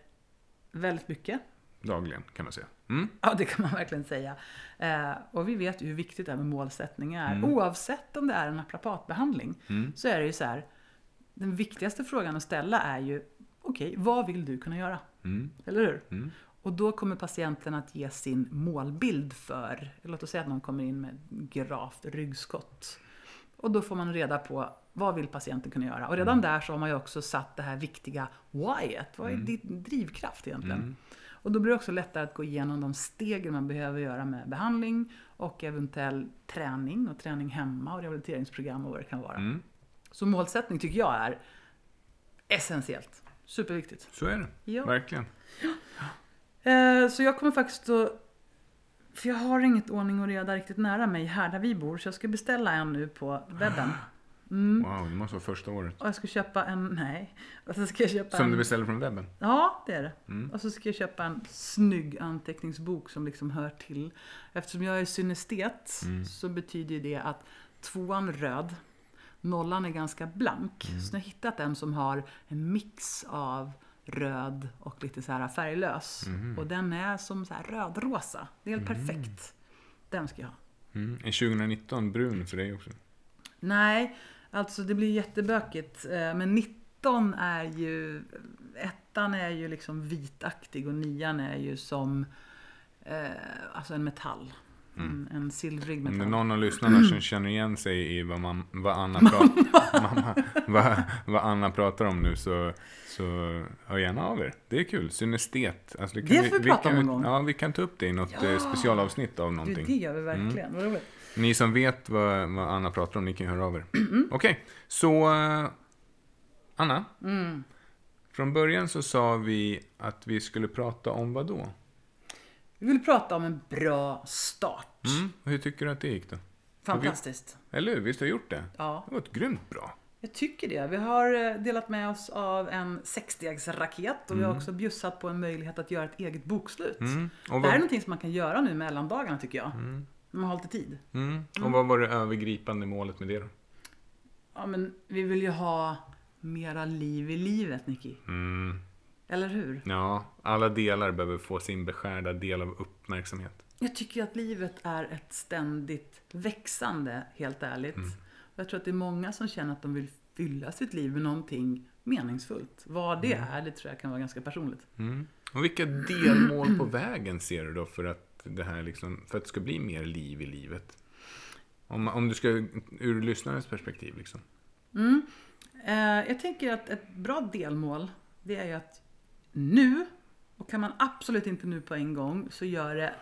väldigt mycket. Dagligen, kan man säga. Mm. Ja, det kan man verkligen säga. Eh, och vi vet ju hur viktigt det här med målsättning är. Mm. Oavsett om det är en naprapatbehandling så är det ju så här. den viktigaste frågan att ställa är ju, okej, vad vill du kunna göra? Mm. Eller hur? Mm. Och då kommer patienten att ge sin målbild för, låt oss säga att någon kommer in med gravt ryggskott. Och då får man reda på vad vill patienten kunna göra. Och redan Mm. där så har man ju också satt det här viktiga whyet. Vad är Mm. din drivkraft egentligen? Mm. Och då blir det också lättare att gå igenom de stegen man behöver göra med behandling och eventuell träning och träning hemma och rehabiliteringsprogram och vad det kan vara. Mm. Så målsättning tycker jag är essentiellt. Superviktigt. Så är det. Ja. Verkligen. Eh, så jag kommer faktiskt att... För jag har inget ordning och reda riktigt nära mig här där vi bor. Så jag ska beställa en nu på webben. Mm. Wow, det måste vara första året. Och jag ska köpa en... Nej. Och så ska jag köpa Som en... du beställer från webben? Ja, det är det. Mm. Och så ska jag köpa en snygg anteckningsbok som liksom hör till. Eftersom jag är synestet Mm. så betyder det att tvåan röd, nollan är ganska blank. Mm. Så jag har hittat en som har en mix av röd och lite så här färglös. Mhm. Och den är som så här rödrosa. Det är helt perfekt. Den ska jag ha. Mm. Är 2019 brun för dig också? Nej, alltså det blir jättebökigt. Eh, Men 19 är ju... Ettan är ju liksom vitaktig och nian är ju som eh, alltså en metall. En, en silvrig Om metall. någon av lyssnarna som känner igen sig i vad, man, vad, Anna, pra- mamma, vad, vad Anna pratar om nu så, så hör gärna av er. Det är kul. Synestet. Alltså det, Det får vi prata kan, om vi- en gång. Ja, vi kan ta upp det i något Ja. eh, specialavsnitt av Du, någonting. det gör vi verkligen. Vad roligt. Ni som vet vad, vad Anna pratar om, ni kan höra av er. Mm. Okej, så eh, Anna. Mm. Från början så sa vi att vi skulle prata om vad då? Vi vill prata om en bra start. Mm, hur tycker du att det gick då? Fantastiskt. Eller hur? Visst har du gjort det? Ja, Det var ett grymt bra. jag tycker det. Vi har eh, delat med oss av en sexstegsraket och vi har också bjussat på en möjlighet att göra ett eget bokslut. Mm. Och, Det här är vad, någonting som man kan göra nu mellan dagarna tycker jag. När man har lite tid. mm. och vad var det övergripande målet med det då? Ja, men vi vill ju ha mera liv i livet, Nicky. Mm. Eller hur? Ja, alla delar behöver få sin beskärda del av uppmärksamhet. Jag tycker att livet är ett ständigt växande, helt ärligt. Mm. Jag tror att det är många som känner att de vill fylla sitt liv med någonting meningsfullt. Vad det är, det tror jag kan vara ganska personligt. Mm. Och vilka delmål på vägen ser du då för att det här liksom, för att det ska bli mer liv i livet? Om, om du ska, ur lyssnarens perspektiv liksom. Mm. Eh, jag tänker att ett bra delmål, det är ju att nu, och kan man absolut inte nu på en gång, så gör det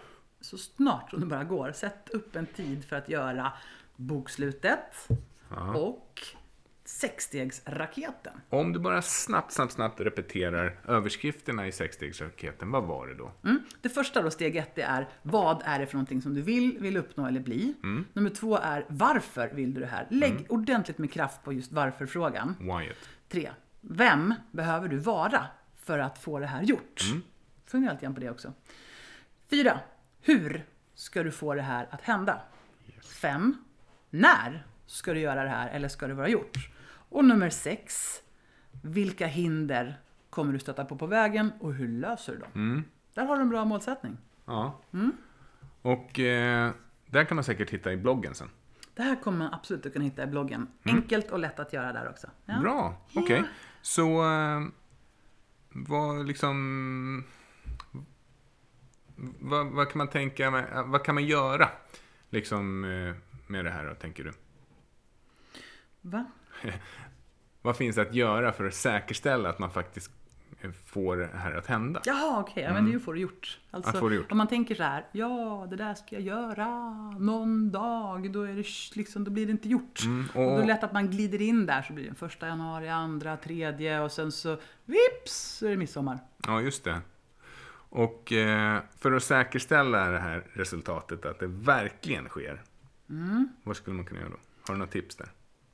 så snart som det bara går. Sätt upp en tid för att göra bokslutet Ja. och sexstegsraketen. Om du bara snabbt, snabbt, snabbt repeterar överskrifterna i sexstegsraketen, vad var det då? Mm. Det första då, steg ett, det är vad är det för någonting som du vill, vill uppnå eller bli? Nummer två är varför vill du det här? Lägg ordentligt med kraft på just varför-frågan. Wyatt. Tre, vem behöver du vara för att få det här gjort? Fundera lite grann på det också. Fyra, hur ska du få det här att hända? Fem, när ska du göra det här eller ska det vara gjort? Och nummer sex, vilka hinder kommer du stöta på på vägen och hur löser du dem? Mm. Där har du en bra målsättning. Ja. Och eh, där kan man säkert hitta i bloggen sen. Det här kommer man absolut att kunna hitta i bloggen. Enkelt och lätt att göra där också. Ja. Bra, okej. Så eh, vad liksom... Vad, vad kan man tänka, med- vad kan man göra liksom eh, med det här då, tänker du? Va? Vad finns det att göra för att säkerställa att man faktiskt eh, får det här att hända? Jaha, okej. Ja, men det är ju får det gjort. Alltså, Att få det gjort. Om man tänker så här, ja, det där ska jag göra någon dag, då, är det, liksom, då blir det inte gjort. Mm, Och, då är och, det lätt att man glider in där, så blir det första januari, andra, tredje och sen så vips så är det midsommar. ja, just det. Och eh, för att säkerställa det här resultatet, att det verkligen sker, Mm. vad skulle man kunna göra då? Har du några tips där?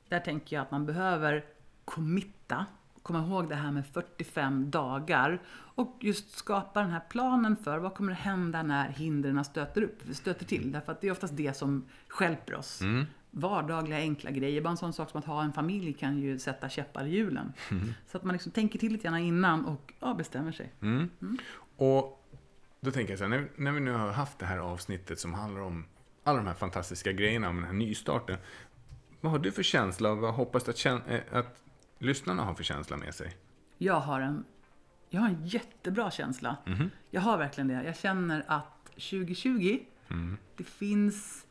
Där tänker jag att man behöver committa, komma ihåg det här med 45 dagar och just skapa den här planen för vad kommer att hända när hindren stöter, upp, stöter till. Därför att det är oftast det som stjälper oss. Mm. Vardagliga enkla grejer, bara en sån sak som att ha en familj kan ju sätta käppar i hjulen. Så att man liksom tänker till lite grann innan och ja, bestämmer sig. Mm. Och då tänker jag så här, när, när vi nu har haft det här avsnittet som handlar om alla de här fantastiska grejerna om den här nystarten. Vad har du för känsla av, vad hoppas du att, eh, att lyssnarna har för känsla med sig? Jag har en, jag har en jättebra känsla. Jag har verkligen det. Jag känner att 2020, det finns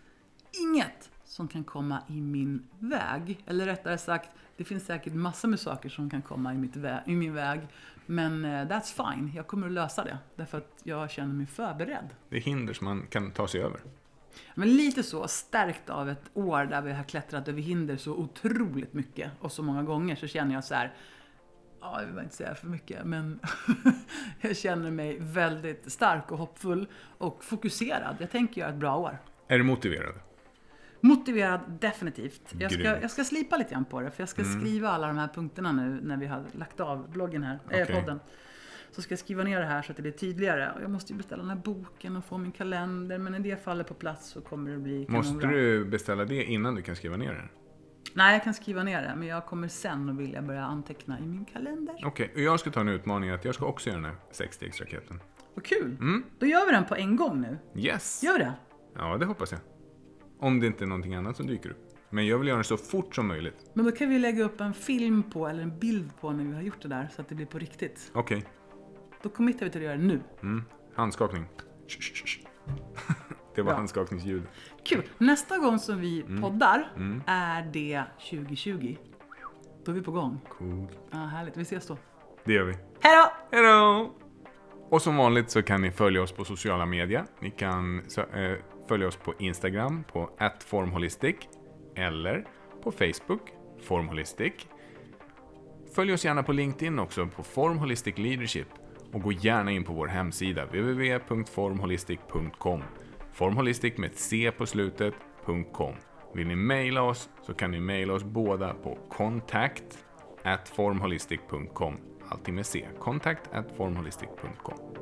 inget som kan komma i min väg. Eller rättare sagt, det finns säkert massor med saker som kan komma i, mitt vä- i min väg. Men eh, that's fine, jag kommer att lösa det. Därför att jag känner mig förberedd. Det är hinder som man kan ta sig över. Men lite så, stärkt av ett år där vi har klättrat över hinder så otroligt mycket och så många gånger så känner jag så här. Ja, jag vill inte säga för mycket, men jag känner mig väldigt stark och hoppfull och fokuserad. Jag tänker göra ett bra år. Är du motiverad? Motiverad, definitivt. Jag ska, Grymt. jag ska slipa lite grann på det, för jag ska skriva alla de här punkterna nu när vi har lagt av bloggen här, Okej. podden. Så ska jag skriva ner det här så att det blir tydligare. Och jag måste ju beställa den här boken och få min kalender, men när det faller på plats så kommer det bli Måste kanonbra. du beställa det innan du kan skriva ner det? Nej, jag kan skriva ner det, men jag kommer sen att vilja börja anteckna i min kalender. Okej, och jag ska ta en utmaning att jag ska också göra den här sexstegsraketen. Vad kul! Mm. Då gör vi den på en gång nu. Yes! Gör vi det? Ja, det hoppas jag. Om det inte är någonting annat som dyker upp. Men jag vill göra det så fort som möjligt. Men då kan vi lägga upp en film på, eller en bild på när vi har gjort det där, så att det blir på riktigt. Okej. Då committar vi till att göra det nu. Mm. Handskakning. Det var Bra. handskakningsljud. Kul! Nästa gång som vi Mm. poddar är det 2020. Då är vi på gång. Coolt. Ja, härligt. Vi ses då. Det gör vi. Hej då! Hejdå! Och som vanligt så kan ni följa oss på sociala medier. Ni kan sö- eh, följa oss på Instagram på formholistic eller på Facebook, formholistic. Följ oss gärna på LinkedIn också på formholistic Leadership och gå gärna in på vår hemsida www.formholistic.com. Formholistic med ett C på slutet, .com. Vill ni mejla oss så kan ni mejla oss båda på contact at formholistic.com. Allting med C. Contact at formholistic.com.